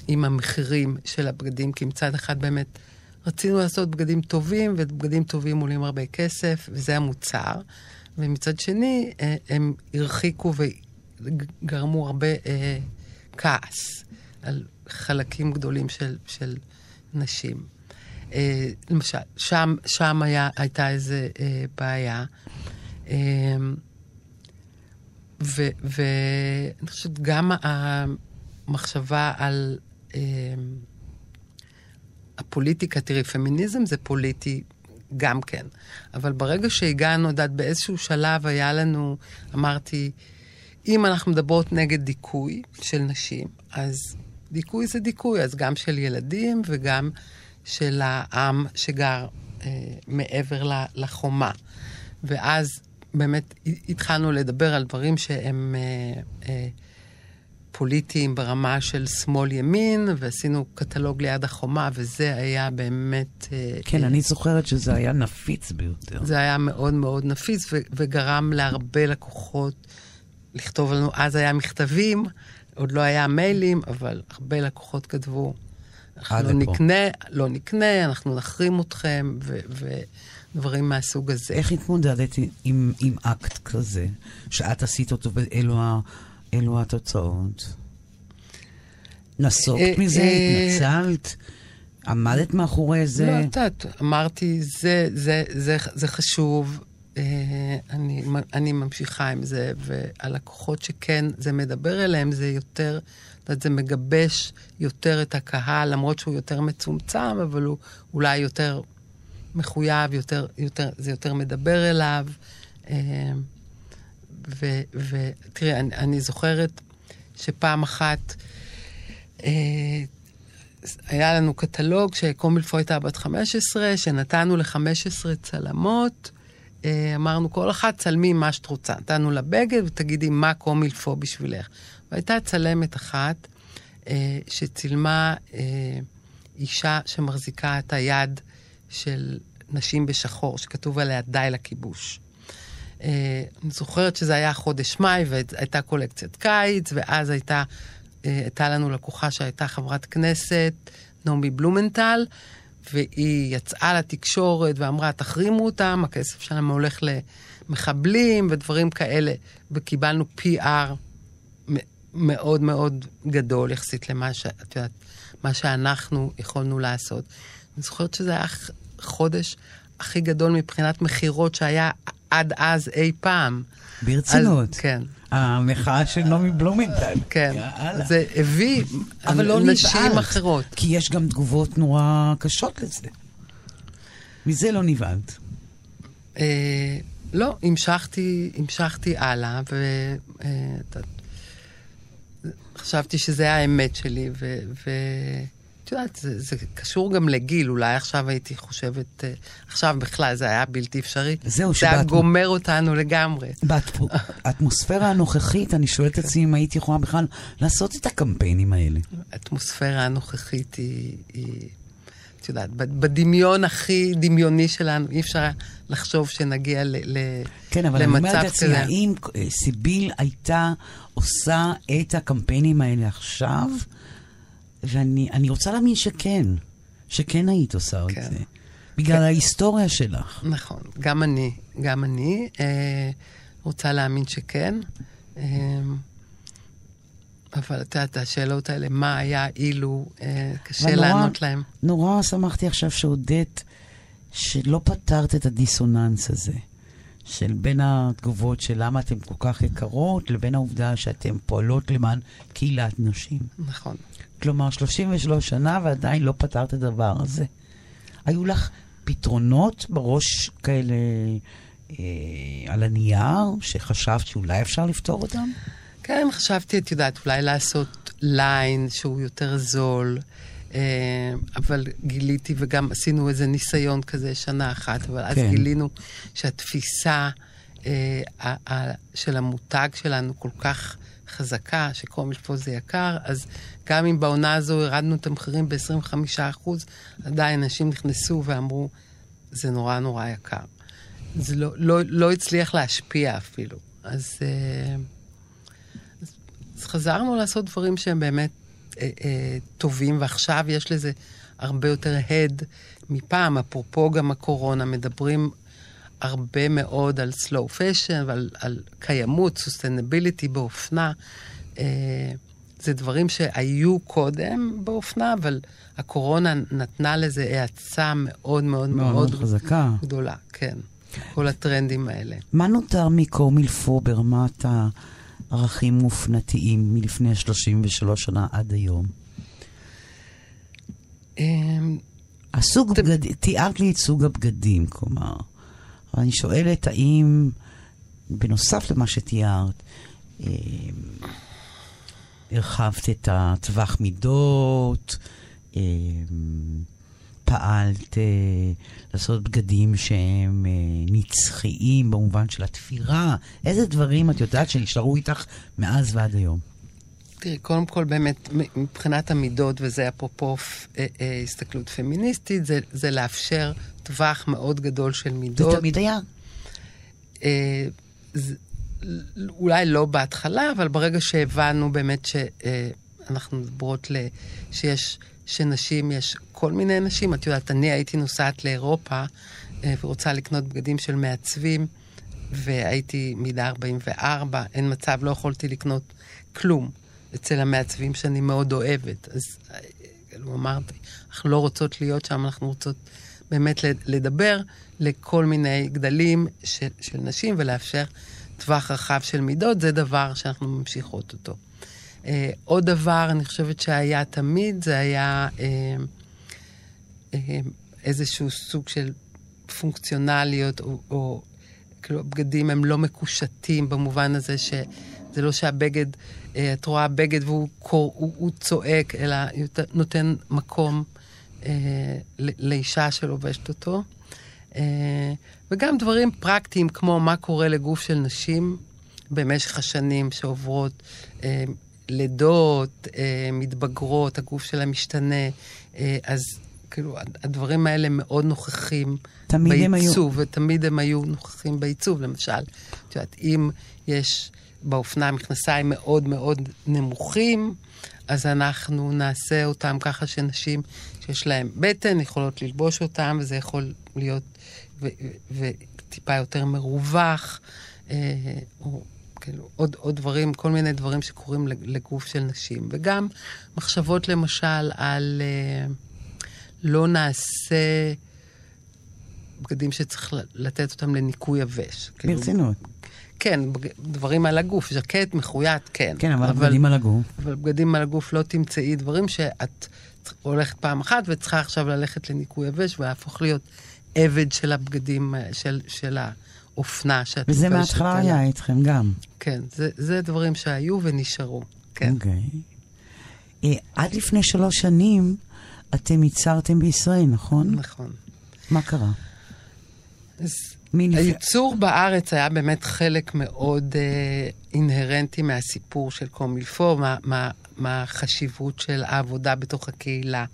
עם המחירים של הבגדים, כי מצד אחד באמת רצינו לעשות בגדים טובים, ובגדים טובים עולים הרבה כסף, וזה המוצר. ומצד שני, אה, הם הרחיקו וגרמו הרבה אה, כעס על חלקים גדולים של, של נשים. אה, למשל, שם, שם היה, הייתה איזו אה, בעיה. אה, ואני חושבת גם המחשבה על אה, הפוליטיקה, תראי, פמיניזם זה פוליטי גם כן. אבל ברגע שהגענו, יודעת, באיזשהו שלב היה לנו, אמרתי, אם אנחנו מדברות נגד דיכוי של נשים, אז דיכוי זה דיכוי, אז גם של ילדים וגם של העם שגר אה, מעבר לחומה. ואז באמת התחלנו לדבר על דברים שהם אה, אה, פוליטיים ברמה של שמאל-ימין, ועשינו קטלוג ליד החומה, וזה היה באמת... אה, כן, אה, אני זוכרת שזה היה נפיץ ביותר. זה היה מאוד מאוד נפיץ, ו- וגרם להרבה לקוחות לכתוב לנו, אז היה מכתבים, עוד לא היה מיילים, אבל הרבה לקוחות כתבו, אנחנו לא נקנה, לא נקנה, אנחנו נחרים אתכם, ו... ו- דברים מהסוג הזה. איך התמודדת עם, עם אקט כזה, שאת עשית אותו ואלו התוצאות? נסוגת אה, מזה? אה, התנצלת? עמדת מאחורי זה? לא, את יודעת, אמרתי, זה, זה, זה, זה חשוב, אה, אני, אני ממשיכה עם זה, והלקוחות שכן זה מדבר אליהם, זה יותר, זה מגבש יותר את הקהל, למרות שהוא יותר מצומצם, אבל הוא אולי יותר מחויב, יותר, יותר, זה יותר מדבר אליו. ותראי, אני, אני זוכרת שפעם אחת אה, היה לנו קטלוג שקומילפו הייתה בת 15, שנתנו ל-15 צלמות. אה, אמרנו, כל אחת צלמי מה שאת רוצה. נתנו לה בגד ותגידי מה קומילפו בשבילך. והייתה צלמת אחת אה, שצילמה אה, אישה שמחזיקה את היד של נשים בשחור, שכתוב עליה די לכיבוש. אה, אני זוכרת שזה היה חודש מאי והייתה קולקציית קיץ, ואז הייתה, אה, הייתה לנו לקוחה שהייתה חברת כנסת, נעמי בלומנטל, והיא יצאה לתקשורת ואמרה, תחרימו אותם, הכסף שלהם הולך למחבלים ודברים כאלה, וקיבלנו PR מאוד מאוד גדול יחסית למה ש, יודעת, מה שאנחנו יכולנו לעשות. אני זוכרת שזה היה החודש הכי גדול מבחינת מכירות שהיה עד אז אי פעם. ברצינות. אז, כן. המחאה של נעמי בלומנטל. כן. יאללה. זה הביא אבל לא נשים נבעלת, אחרות. כי יש גם תגובות נורא קשות לזה. מזה לא נבהלת. אה, לא, המשכתי, המשכתי הלאה, וחשבתי אה, שזה האמת שלי, ו... ו... יודעת, זה, זה קשור גם לגיל, אולי עכשיו הייתי חושבת, אה, עכשיו בכלל זה היה בלתי אפשרי. זהו, שבאת... זה היה גומר אותנו לגמרי. באטמוספירה הנוכחית, אני שואלת את עצמי אם הייתי יכולה בכלל לעשות את הקמפיינים האלה. האטמוספירה הנוכחית היא, היא את יודעת, בדמיון הכי דמיוני שלנו, אי אפשר לחשוב שנגיע ל, ל, כן, אבל אני אומרת לעצמי, האם אה, סיביל הייתה עושה את הקמפיינים האלה עכשיו? ואני רוצה להאמין שכן, שכן היית עושה כן. את זה. בגלל כן. ההיסטוריה שלך. נכון, גם אני, גם אני אה, רוצה להאמין שכן. אה, אבל את יודעת, השאלות האלה, מה היה אילו, אה, קשה נורא, לענות להם. נורא שמחתי עכשיו שהודית שלא פתרת את הדיסוננס הזה. של בין התגובות של למה אתן כל כך יקרות, לבין העובדה שאתן פועלות למען קהילת נשים. נכון. כלומר, 33 שנה ועדיין לא פתרת את הדבר הזה. היו לך פתרונות בראש כאלה אה, על הנייר, שחשבת שאולי אפשר לפתור אותם? כן, חשבתי, את יודעת, אולי לעשות ליין שהוא יותר זול, אה, אבל גיליתי, וגם עשינו איזה ניסיון כזה שנה אחת, אבל אז כן. גילינו שהתפיסה אה, של המותג שלנו כל כך חזקה, שקומש פה זה יקר, אז גם אם בעונה הזו הרדנו את המחירים ב-25%, עדיין אנשים נכנסו ואמרו, זה נורא נורא יקר. זה לא, לא, לא הצליח להשפיע אפילו. אז, אה, אז, אז חזרנו לעשות דברים שהם באמת אה, אה, טובים, ועכשיו יש לזה הרבה יותר הד מפעם. אפרופו גם הקורונה, מדברים הרבה מאוד על slow fashion ועל על קיימות, sustainability באופנה. אה, זה דברים שהיו קודם באופנה, אבל הקורונה נתנה לזה האצה מאוד מאוד מאוד, מאוד חזקה. גדולה, כן. כל הטרנדים האלה. מה נותר מקומילפו ברמת הערכים מופנתיים מלפני 33 שנה עד היום? אמ, הסוג בגד... תיארת לי את סוג הבגדים, כלומר. אבל אני שואלת, האם, בנוסף למה שתיארת, אמ, הרחבת את הטווח מידות, אמ, פעלת אה, לעשות בגדים שהם אה, נצחיים במובן של התפירה? איזה דברים את יודעת שנשארו איתך מאז ועד היום? תראי, קודם כל באמת, מבחינת המידות, וזה אפרופו אה, אה, הסתכלות פמיניסטית, זה, זה לאפשר טווח מאוד גדול של מידות. זה תמיד היה. אה, זה, אולי לא בהתחלה, אבל ברגע שהבנו באמת שאנחנו אה, מדברות ל... שיש, שנשים, יש כל מיני נשים. את יודעת, אני הייתי נוסעת לאירופה אה, ורוצה לקנות בגדים של מעצבים, והייתי מידה 44, אין מצב, לא יכולתי לקנות כלום אצל המעצבים שאני מאוד אוהבת. אז כאילו אמרתי, אנחנו לא רוצות להיות שם, אנחנו רוצות באמת לדבר לכל מיני גדלים של, של נשים ולאפשר טווח רחב של מידות, זה דבר שאנחנו ממשיכות אותו. Uh, עוד דבר, אני חושבת שהיה תמיד, זה היה uh, uh, איזשהו סוג של פונקציונליות, או, או כאילו הבגדים הם לא מקושטים במובן הזה שזה לא שהבגד, uh, את רואה בגד והוא קור, הוא, הוא צועק, אלא נותן מקום לאישה שלובשת אותו. Uh, וגם דברים פרקטיים, כמו מה קורה לגוף של נשים במשך השנים שעוברות אה, לידות, אה, מתבגרות, הגוף שלהם משתנה. אה, אז כאילו, הדברים האלה מאוד נוכחים בעיצוב, ותמיד הם היו נוכחים בעיצוב. למשל, את יודעת, אם יש באופנה מכנסיים מאוד מאוד נמוכים, אז אנחנו נעשה אותם ככה שנשים שיש להן בטן יכולות ללבוש אותם, וזה יכול להיות וטיפה יותר מרווח, אה, או כאילו עוד, עוד דברים, כל מיני דברים שקורים לגוף של נשים. וגם מחשבות למשל על אה, לא נעשה בגדים שצריך לתת אותם לניקוי יבש. כאילו, ברצינות. כן, דברים על הגוף, ז'קט מחויית, כן. כן, אבל, אבל בגדים על הגוף. אבל בגדים על הגוף לא תמצאי דברים שאת הולכת פעם אחת וצריכה עכשיו ללכת לניקוי יבש ולהפוך להיות עבד של הבגדים, אה, של, של האופנה שאת וזה מההתחלה היה איתכם גם. כן, זה, זה דברים שהיו ונשארו, כן. אוקיי. Okay. אה, עד לפני שלוש שנים אתם ייצרתם בישראל, נכון? נכון. מה קרה? אז הייצור בארץ היה באמת חלק מאוד אה, אינהרנטי מהסיפור של קומילפו, מהחשיבות מה, מה של העבודה בתוך הקהילה.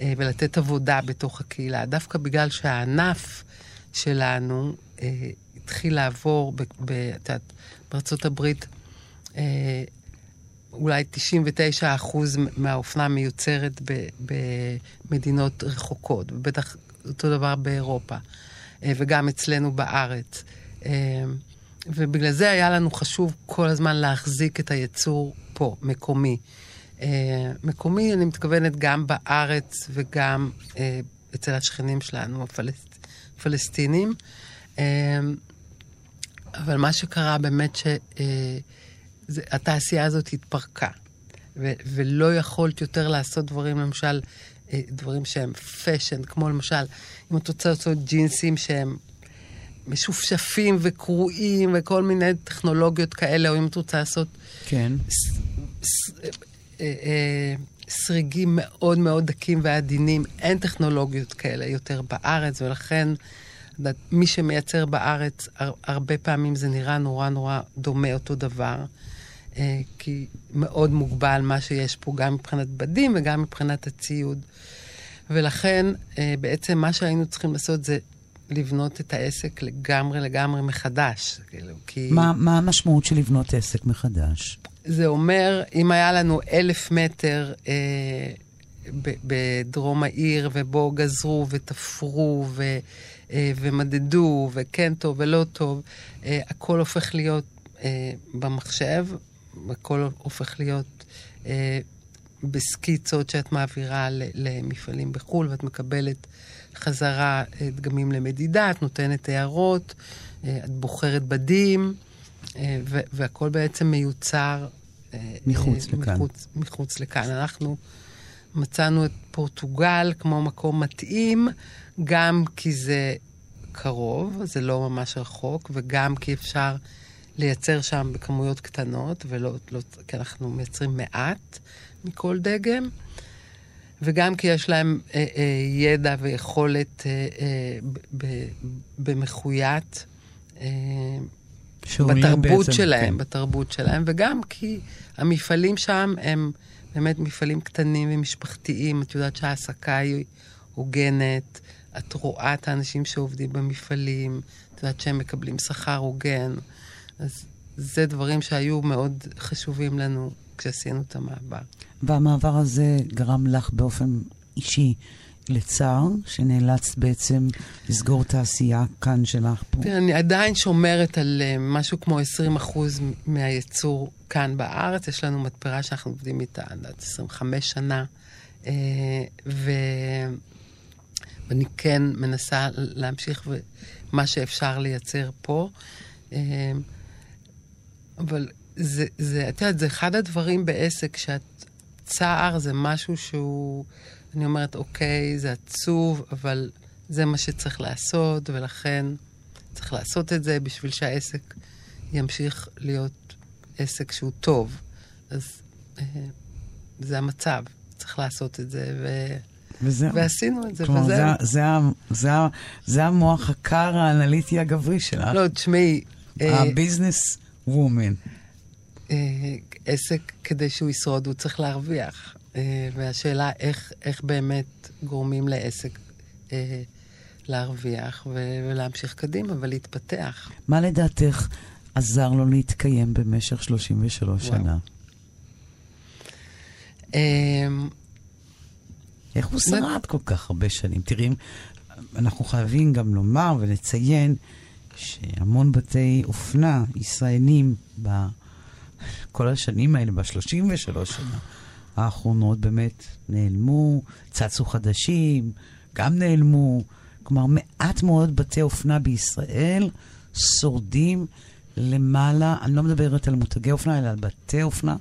אה, ולתת עבודה בתוך הקהילה. דווקא בגלל שהענף שלנו אה, התחיל לעבור, בארצות הברית, אה, אולי 99 אחוז מהאופנה מיוצרת במדינות רחוקות, ובטח אותו דבר באירופה, וגם אצלנו בארץ. אה, ובגלל זה היה לנו חשוב כל הזמן להחזיק את הייצור פה, מקומי. אה, מקומי, אני מתכוונת גם בארץ וגם אה, אצל השכנים שלנו, הפלסט, הפלסטינים. אה, אבל מה שקרה באמת שהתעשייה הזאת התפרקה, ולא יכולת יותר לעשות דברים, למשל, דברים שהם fashion, כמו למשל, אם את רוצה לעשות ג'ינסים שהם משופשפים וקרועים וכל מיני טכנולוגיות כאלה, או אם את רוצה לעשות... כן. אה, אה, סריגים מאוד מאוד דקים ועדינים. אין טכנולוגיות כאלה יותר בארץ, ולכן מי שמייצר בארץ, הרבה פעמים זה נראה נורא נורא דומה אותו דבר. אה, כי מאוד מוגבל מה שיש פה, גם מבחינת בדים וגם מבחינת הציוד. ולכן בעצם מה שהיינו צריכים לעשות זה לבנות את העסק לגמרי לגמרי מחדש. כאילו, כי... מה, מה המשמעות של לבנות עסק מחדש? זה אומר, אם היה לנו אלף מטר אה, בדרום העיר, ובו גזרו ותפרו ו, אה, ומדדו, וכן טוב ולא טוב, אה, הכל הופך להיות אה, במחשב, הכל הופך להיות אה, בסקיצות שאת מעבירה למפעלים בחו"ל, ואת מקבלת חזרה דגמים למדידה, את נותנת הערות, אה, את בוחרת בדים, אה, והכל בעצם מיוצר אה, מחוץ אה, לכאן. מחוץ, מחוץ לכאן. אנחנו מצאנו את פורטוגל כמו מקום מתאים, גם כי זה קרוב, זה לא ממש רחוק, וגם כי אפשר לייצר שם בכמויות קטנות, ולא, לא, כי אנחנו מייצרים מעט מכל דגם, וגם כי יש להם אה, אה, ידע ויכולת אה, אה, ב- ב- במחויית. אה, בתרבות בעצם, שלהם, כן. בתרבות שלהם, וגם כי המפעלים שם הם באמת מפעלים קטנים ומשפחתיים. את יודעת שההעסקה היא הוגנת, את רואה את האנשים שעובדים במפעלים, את יודעת שהם מקבלים שכר הוגן. אז זה דברים שהיו מאוד חשובים לנו כשעשינו את המעבר. והמעבר הזה גרם לך באופן אישי לצער, שנאלצת בעצם לסגור את העשייה כאן שלך פה. תראה, אני עדיין שומרת על אה, משהו כמו 20 אחוז מהייצור כאן בארץ. יש לנו מתפרה שאנחנו עובדים איתה עד 25 שנה, אה, ו... ואני כן מנסה להמשיך מה שאפשר לייצר פה. אבל זה, זה, את יודעת, זה אחד הדברים בעסק, שאת... צער זה משהו שהוא, אני אומרת, אוקיי, זה עצוב, אבל זה מה שצריך לעשות, ולכן צריך לעשות את זה בשביל שהעסק ימשיך להיות עסק שהוא טוב. אז אה, זה המצב, צריך לעשות את זה, ו... וזהו. ועשינו את זה, כלומר, וזהו. זה, זה, זה, זה המוח הקר האנליטי הגברי שלך. לא, תשמעי, אה, הביזנס וומן. אה, עסק, כדי שהוא ישרוד, הוא צריך להרוויח. אה, והשאלה איך, איך באמת גורמים לעסק אה, להרוויח ולהמשיך קדימה ולהתפתח. מה לדעתך עזר לו להתקיים במשך 33 וואו. שנה? איך הוא שרד כל כך הרבה שנים? תראי, אנחנו חייבים גם לומר ולציין שהמון בתי אופנה ישראלים בכל השנים האלה, ב-33 שנה האחרונות, באמת נעלמו, צצו חדשים, גם נעלמו. כלומר, מעט מאוד בתי אופנה בישראל שורדים למעלה, אני לא מדברת על מותגי אופנה, אלא על בתי אופנה,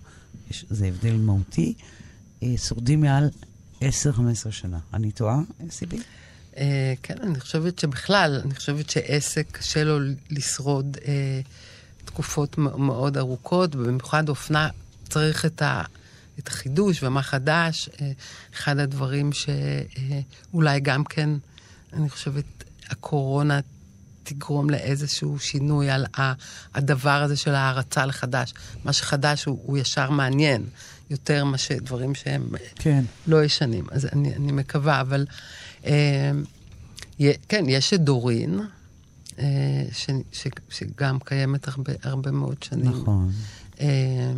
יש, זה הבדל מהותי, אה, שורדים מעל 10-15 שנה. אני טועה, סיבי? אה, כן, אני חושבת שבכלל, אני חושבת שעסק קשה לו לשרוד אה, תקופות מאוד ארוכות, ובמיוחד אופנה צריך את, ה, את החידוש ומה חדש. אה, אחד הדברים שאולי גם כן, אני חושבת, הקורונה תגרום לאיזשהו שינוי על הדבר הזה של ההערצה לחדש. מה שחדש הוא, הוא ישר מעניין, יותר מאשר דברים שהם... כן. לא ישנים, אז אני, אני מקווה, אבל אה, כן, יש את דורין, אה, ש, ש, שגם קיימת הרבה, הרבה מאוד שנים. נכון. אה,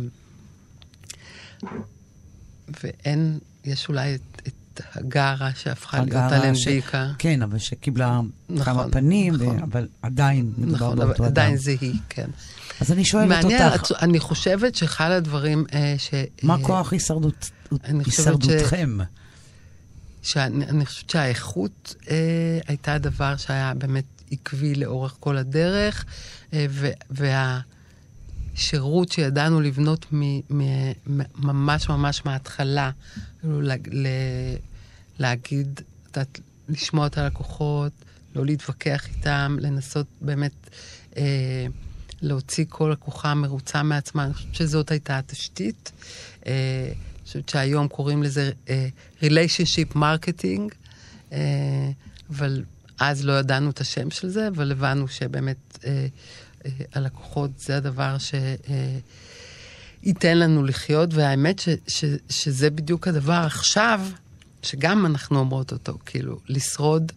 ואין, יש אולי את, את הגרה שהפכה להיות הגרה אלנביקה. כן, אבל שקיבלה נכון, כמה פנים, נכון. ו- אבל עדיין מדובר נכון, באותו אבל אדם. עדיין זה היא, כן. אז אני שואלת מעניין, אותך, עצו- אני חושבת שאחד הדברים אה, ש... מה אה, כוח הישרדות- הישרדותכם? שאני אני חושבת שהאיכות אה, הייתה הדבר שהיה באמת עקבי לאורך כל הדרך, אה, ו, והשירות שידענו לבנות מ, מ, מ, ממש ממש מההתחלה, כאילו ל, להגיד, את לשמוע את הלקוחות, לא להתווכח איתם, לנסות באמת אה, להוציא כל לקוחה מרוצה מעצמה. אני חושבת שזאת הייתה התשתית. אה, אני חושבת שהיום קוראים לזה אה, Relationship Marketing, אה, אבל אז לא ידענו את השם של זה, אבל הבנו שבאמת אה, אה, הלקוחות זה הדבר ש... אה, ייתן לנו לחיות, והאמת ש, ש, שזה בדיוק הדבר עכשיו, שגם אנחנו אומרות אותו, כאילו, לשרוד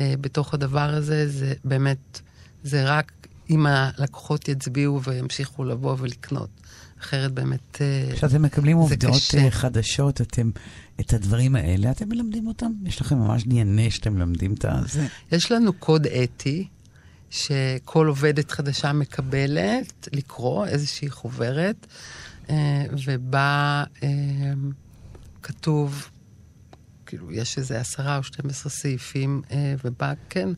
אה, בתוך הדבר הזה, זה באמת, זה רק אם הלקוחות יצביעו וימשיכו לבוא ולקנות. אחרת באמת... אה, כשאתם מקבלים זה עובדות קשה. אה, חדשות, אתם, את הדברים האלה, אתם מלמדים אותם? יש לכם ממש DNA שאתם מלמדים את זה? יש לנו קוד אתי, שכל עובדת חדשה מקבלת לקרוא איזושהי חוברת, אה, ובה כתוב, כאילו, יש איזה עשרה או 12 סעיפים, אה, ובה, כן,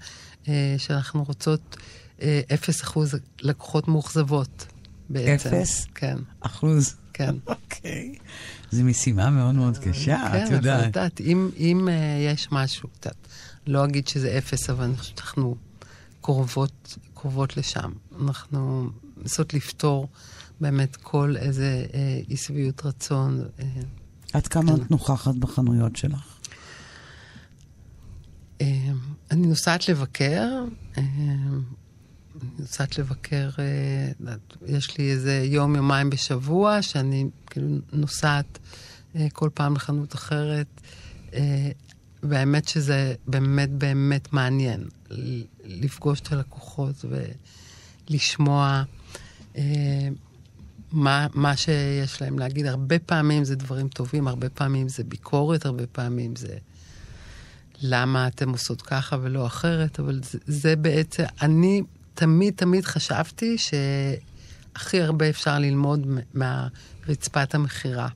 אה, שאנחנו רוצות אה, אפס אחוז לקוחות מאוכזבות בעצם. אפס? כן, אחוז? כן. אוקיי. זו משימה מאוד מאוד קשה, כן, את אבל יודעת. יודעת, אם, אם uh, יש משהו, את יודעת, לא אגיד שזה אפס, אבל אני חושבת שאנחנו קרובות, קרובות לשם. אנחנו מנסות לפתור באמת כל איזה אה, אי שביעות רצון. אה, עד כמה כן. את נוכחת בחנויות שלך? אה, אני נוסעת לבקר, אה, אני נוסעת לבקר, אה, יש לי איזה יום, יומיים בשבוע, שאני כאילו נוסעת אה, כל פעם לחנות אחרת, אה, והאמת שזה באמת באמת מעניין, לפגוש את הלקוחות ולשמוע אה, מה, מה שיש להם להגיד. הרבה פעמים זה דברים טובים, הרבה פעמים זה ביקורת, הרבה פעמים זה... למה אתם עושות ככה ולא אחרת, אבל זה, זה בעצם, אני תמיד תמיד חשבתי שהכי הרבה אפשר ללמוד מ- מהרצפת המכירה.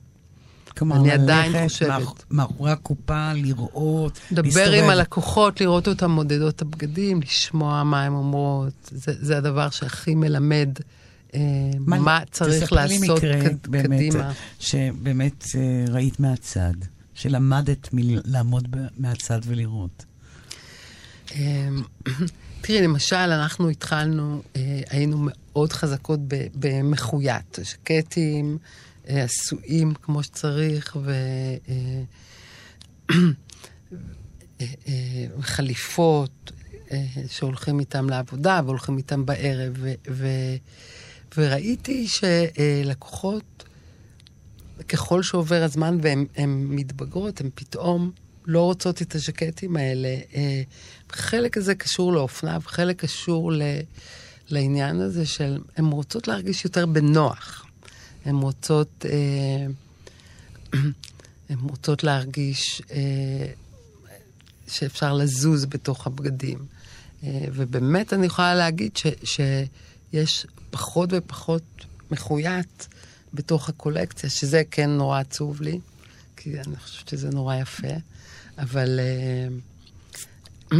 כלומר, אני עדיין חושבת. מאח- מאחורי הקופה, לראות, לדבר עם הלקוחות, לראות אותם מודדות את הבגדים, לשמוע מה הן אומרות, זה, זה הדבר שהכי מלמד אה, מה, מה צריך תספרי לי לעשות מקרה, קד, באמת, קדימה. שבאמת אה, ראית מהצד, שלמדת לעמוד מהצד ולראות. אמ, תראי, למשל, אנחנו התחלנו, אה, היינו מאוד חזקות ב- במחוית. ז'קטים אה, עשויים כמו שצריך, ו... אה, אה, שהולכים איתם לעבודה והולכים איתם בערב. ו- וראיתי שלקוחות, ככל שעובר הזמן והן הן מתבגרות, הן פתאום לא רוצות את הז'קטים האלה. אה, חלק הזה קשור לאופנה, וחלק קשור ל, לעניין הזה של הן רוצות להרגיש יותר בנוח. הן רוצות, אה, הן רוצות להרגיש אה, שאפשר לזוז בתוך הבגדים. אה, ובאמת אני יכולה להגיד ש, שיש פחות ופחות מחויית בתוך הקולקציה, שזה כן נורא עצוב לי, כי אני חושבת שזה נורא יפה, אבל... אה,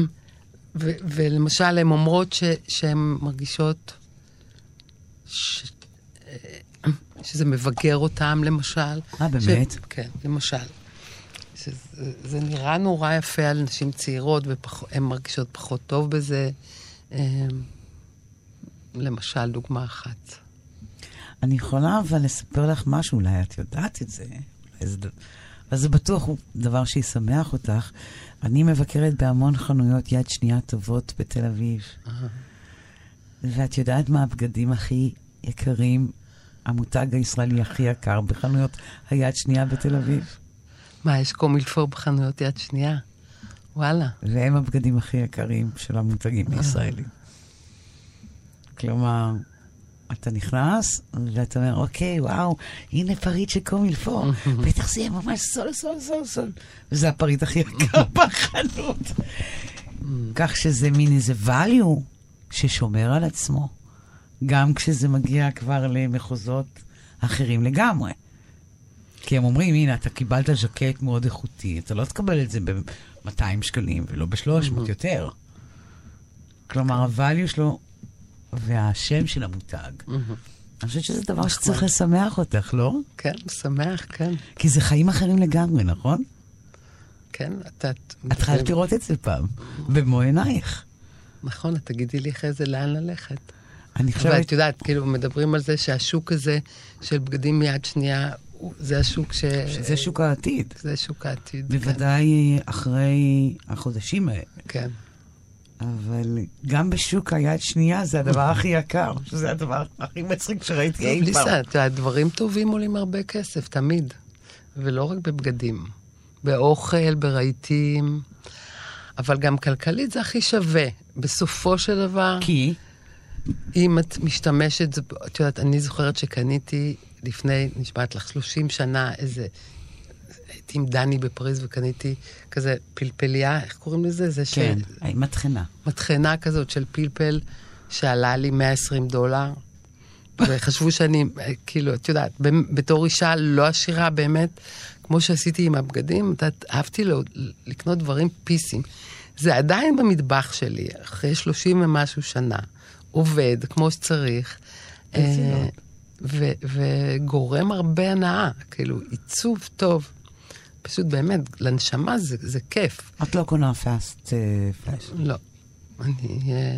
ו- ולמשל, הן אומרות ש- שהן מרגישות ש- אה, שזה מבגר אותם, למשל. אה, באמת? ש- כן, למשל. שזה, זה נראה נורא יפה על נשים צעירות, והן מרגישות פחות טוב בזה. אה, למשל, דוגמה אחת. אני יכולה אבל לספר לך משהו, אולי את יודעת את זה, אולי זה, בטוח הוא דבר שישמח אותך. אני מבקרת בהמון חנויות יד שנייה טובות בתל אביב, ואת יודעת מה הבגדים הכי יקרים, המותג הישראלי הכי יקר בחנויות היד שנייה בתל אביב? מה, יש Comme il faut בחנויות יד שנייה? וואלה. והם הבגדים הכי יקרים של המותגים הישראלים. כלומר, אתה נכנס, ואתה אומר, אוקיי, וואו, הנה פריט של Comme il faut, בטח זה יהיה ממש זול, זול, זול, זול. וזה הפריט הכי יקר בחנות. כך שזה מין איזה value ששומר על עצמו, גם כשזה מגיע כבר למחוזות אחרים לגמרי. כי הם אומרים, הנה, אתה קיבלת ז'קט מאוד איכותי, אתה לא תקבל את זה ב-200 שקלים ולא ב-300 יותר. כלומר, הvalue שלו והשם של המותג. אני חושבת שזה דבר שצריך לשמח אותך, לא? כן, משמח, כן. כי זה חיים אחרים לגמרי, נכון? כן, אתה... את חייבת לראות את זה פעם, במו עינייך. נכון, את תגידי לי אחרי זה לאן ללכת. אני אבל חושבת... את יודעת, כאילו, מדברים על זה שהשוק הזה של בגדים מיד שנייה, זה השוק ש... שזה שוק העתיד. זה שוק העתיד. כן. בוודאי אחרי החודשים האלה. כן. אבל גם בשוק היד שנייה זה הדבר הכי יקר, שזה הדבר הכי מצחיק שראיתי אי פעם. ליסה, את יודעת, דברים טובים עולים הרבה כסף, תמיד. ולא רק בבגדים. באוכל, ברהיטים. אבל גם כלכלית זה הכי שווה. בסופו של דבר, כי? אם את משתמשת, את יודעת, אני זוכרת שקניתי לפני, נשבעת לך, 30 שנה איזה... הייתי עם דני בפריז וקניתי כזה פלפליה, איך קוראים לזה? זה כן, ש... מטחנה. מטחנה כזאת של פלפל שעלה לי 120 דולר, וחשבו שאני, כאילו, את יודעת, בתור אישה לא עשירה באמת, כמו שעשיתי עם הבגדים, את יודעת, אהבתי לו, לקנות דברים פיסים. זה עדיין במטבח שלי, אחרי 30 ומשהו שנה, עובד כמו שצריך. אה. ו- וגורם הרבה הנאה, כאילו, עיצוב טוב. פשוט באמת, לנשמה זה, זה כיף. את לא קונה פאסט פלאש. לא. אני, אה,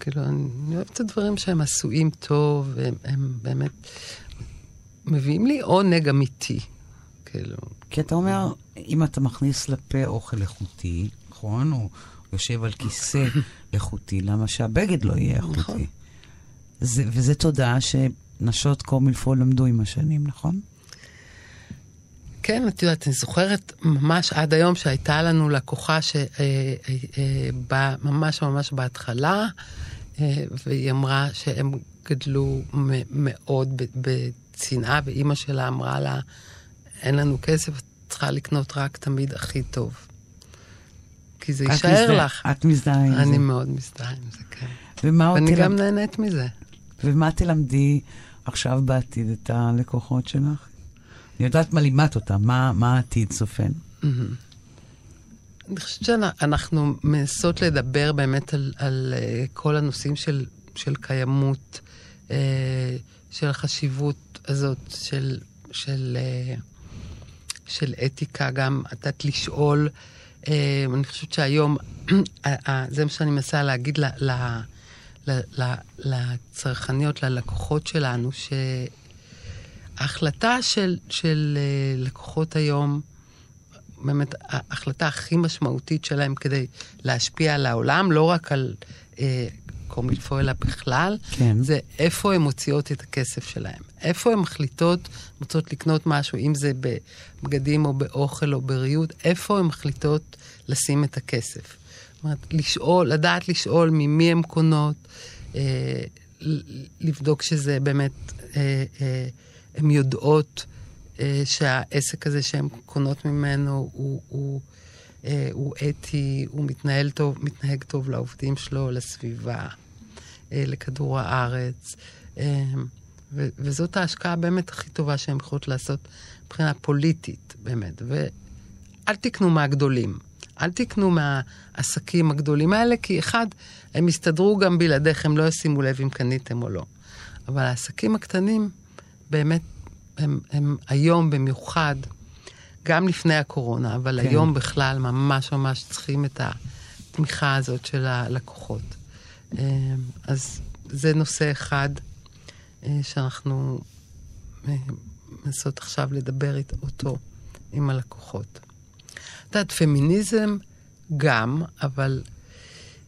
כאילו, אני אוהבת את הדברים שהם עשויים טוב, הם, הם באמת מביאים לי עונג אמיתי. כאילו, כי אתה אומר, אם אתה מכניס לפה אוכל איכותי, נכון? או יושב על כיסא איכותי, למה שהבגד לא יהיה איכותי? נכון. זה, וזה תודעה שנשות קומילפו למדו עם השנים, נכון? כן, את יודעת, אני זוכרת ממש עד היום שהייתה לנו לקוחה שבאה ממש ממש בהתחלה, אה, והיא אמרה שהם גדלו מאוד בצנעה, ואימא שלה אמרה לה, אין לנו כסף, את צריכה לקנות רק תמיד הכי טוב. כי זה יישאר מזדהה- לך. את מזדהה עם זה. אני מאוד מזדהה עם זה, כן. ומה ואני תלמד- גם נהנית מזה. ומה תלמדי עכשיו בעתיד את הלקוחות שלך? אני יודעת מה לימדת אותם, מה, מה העתיד צופן. אני חושבת שאנחנו מנסות לדבר באמת על, על uh, כל הנושאים של, של קיימות, uh, של החשיבות הזאת, של, של, uh, של אתיקה, גם יודעת לשאול. אני חושבת שהיום, זה מה שאני מנסה להגיד ל, ל, ל, לצרכניות, ללקוחות שלנו, שההחלטה של, של uh, לקוחות היום, באמת ההחלטה הכי משמעותית שלהם כדי להשפיע על העולם, לא רק על אה, קומילפו אלא בכלל, כן. זה איפה הן מוציאות את הכסף שלהם. איפה הן מחליטות, רוצות לקנות משהו, אם זה בבגדים או באוכל או בריהוט, איפה הן מחליטות לשים את הכסף. זאת אומרת, לשאול, לדעת לשאול ממי הן קונות, אה, לבדוק שזה באמת, אה, אה, הן יודעות אה, שהעסק הזה שהן קונות ממנו הוא, הוא, אה, הוא אתי, הוא מתנהל טוב, מתנהג טוב לעובדים שלו, לסביבה, אה, לכדור הארץ. אה, ו- וזאת ההשקעה באמת הכי טובה שהן יכולות לעשות מבחינה פוליטית, באמת. ואל תקנו מהגדולים. אל תקנו מהעסקים הגדולים האלה, כי אחד, הם יסתדרו גם בלעדיך, הם לא ישימו לב אם קניתם או לא. אבל העסקים הקטנים, באמת, הם, הם היום במיוחד, גם לפני הקורונה, אבל כן. היום בכלל ממש ממש צריכים את התמיכה הזאת של הלקוחות. אה, אז זה נושא אחד אה, שאנחנו אה, מנסות עכשיו לדבר אותו עם הלקוחות. את יודעת, פמיניזם גם, אבל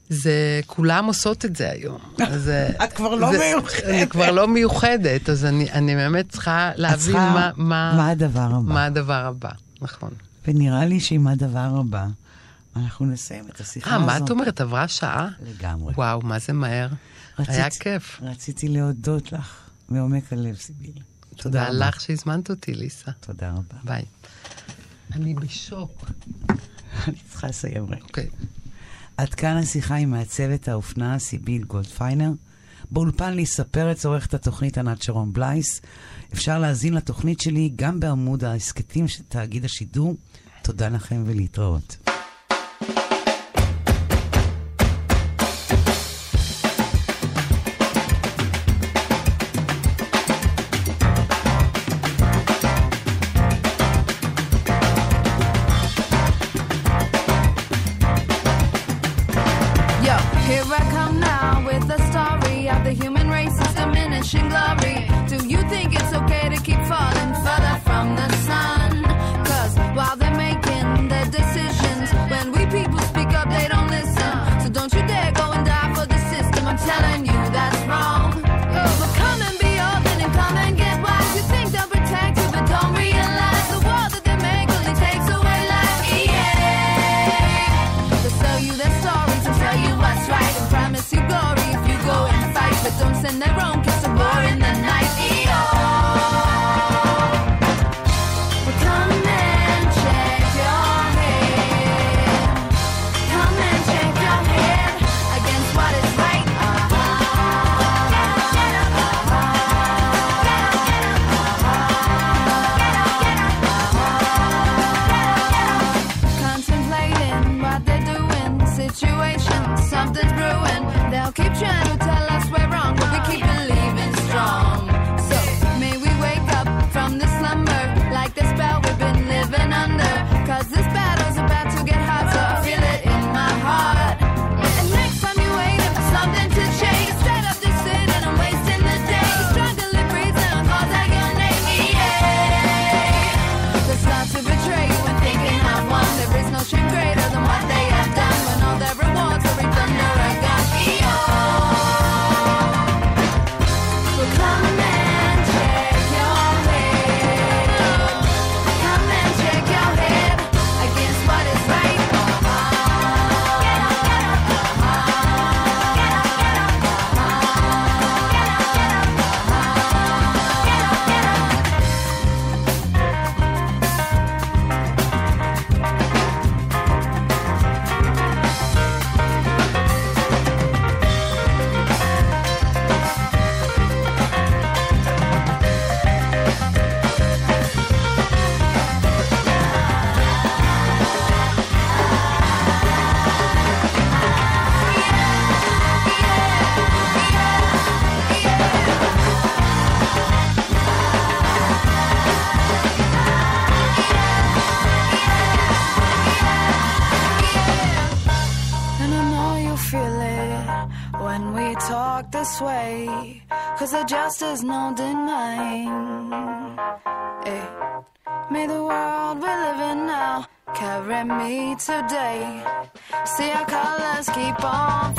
זה, כולם עושות את זה היום. אז, אה, את כבר לא זה- מיוחדת. אני כבר לא מיוחדת, אז אני, אני באמת צריכה להבין צריכה- מה, מה, מה הדבר הבא. מה הדבר הבא. נכון. ונראה לי שעם הדבר הבא, אנחנו נסיים את השיחה אה, הזאת. מה את אומרת? עברה שעה? לגמרי. וואו, מה זה מהר. רצית- היה כיף. רציתי להודות לך מעומק הלב, סיביל. תודה רבה. לך שהזמנת אותי, ליסה. תודה רבה. ביי. אני בשוק. אני צריכה לסיים רגע. אוקיי. עד כאן השיחה עם מעצבת האופנה סיביל גולדפיינר. באולפן ליסה פרץ עורכת התוכנית ענת שרון בלייס. אפשר להאזין לתוכנית שלי גם בעמוד ההסכתים של תאגיד השידור. תודה לכם ולהתראות. keep on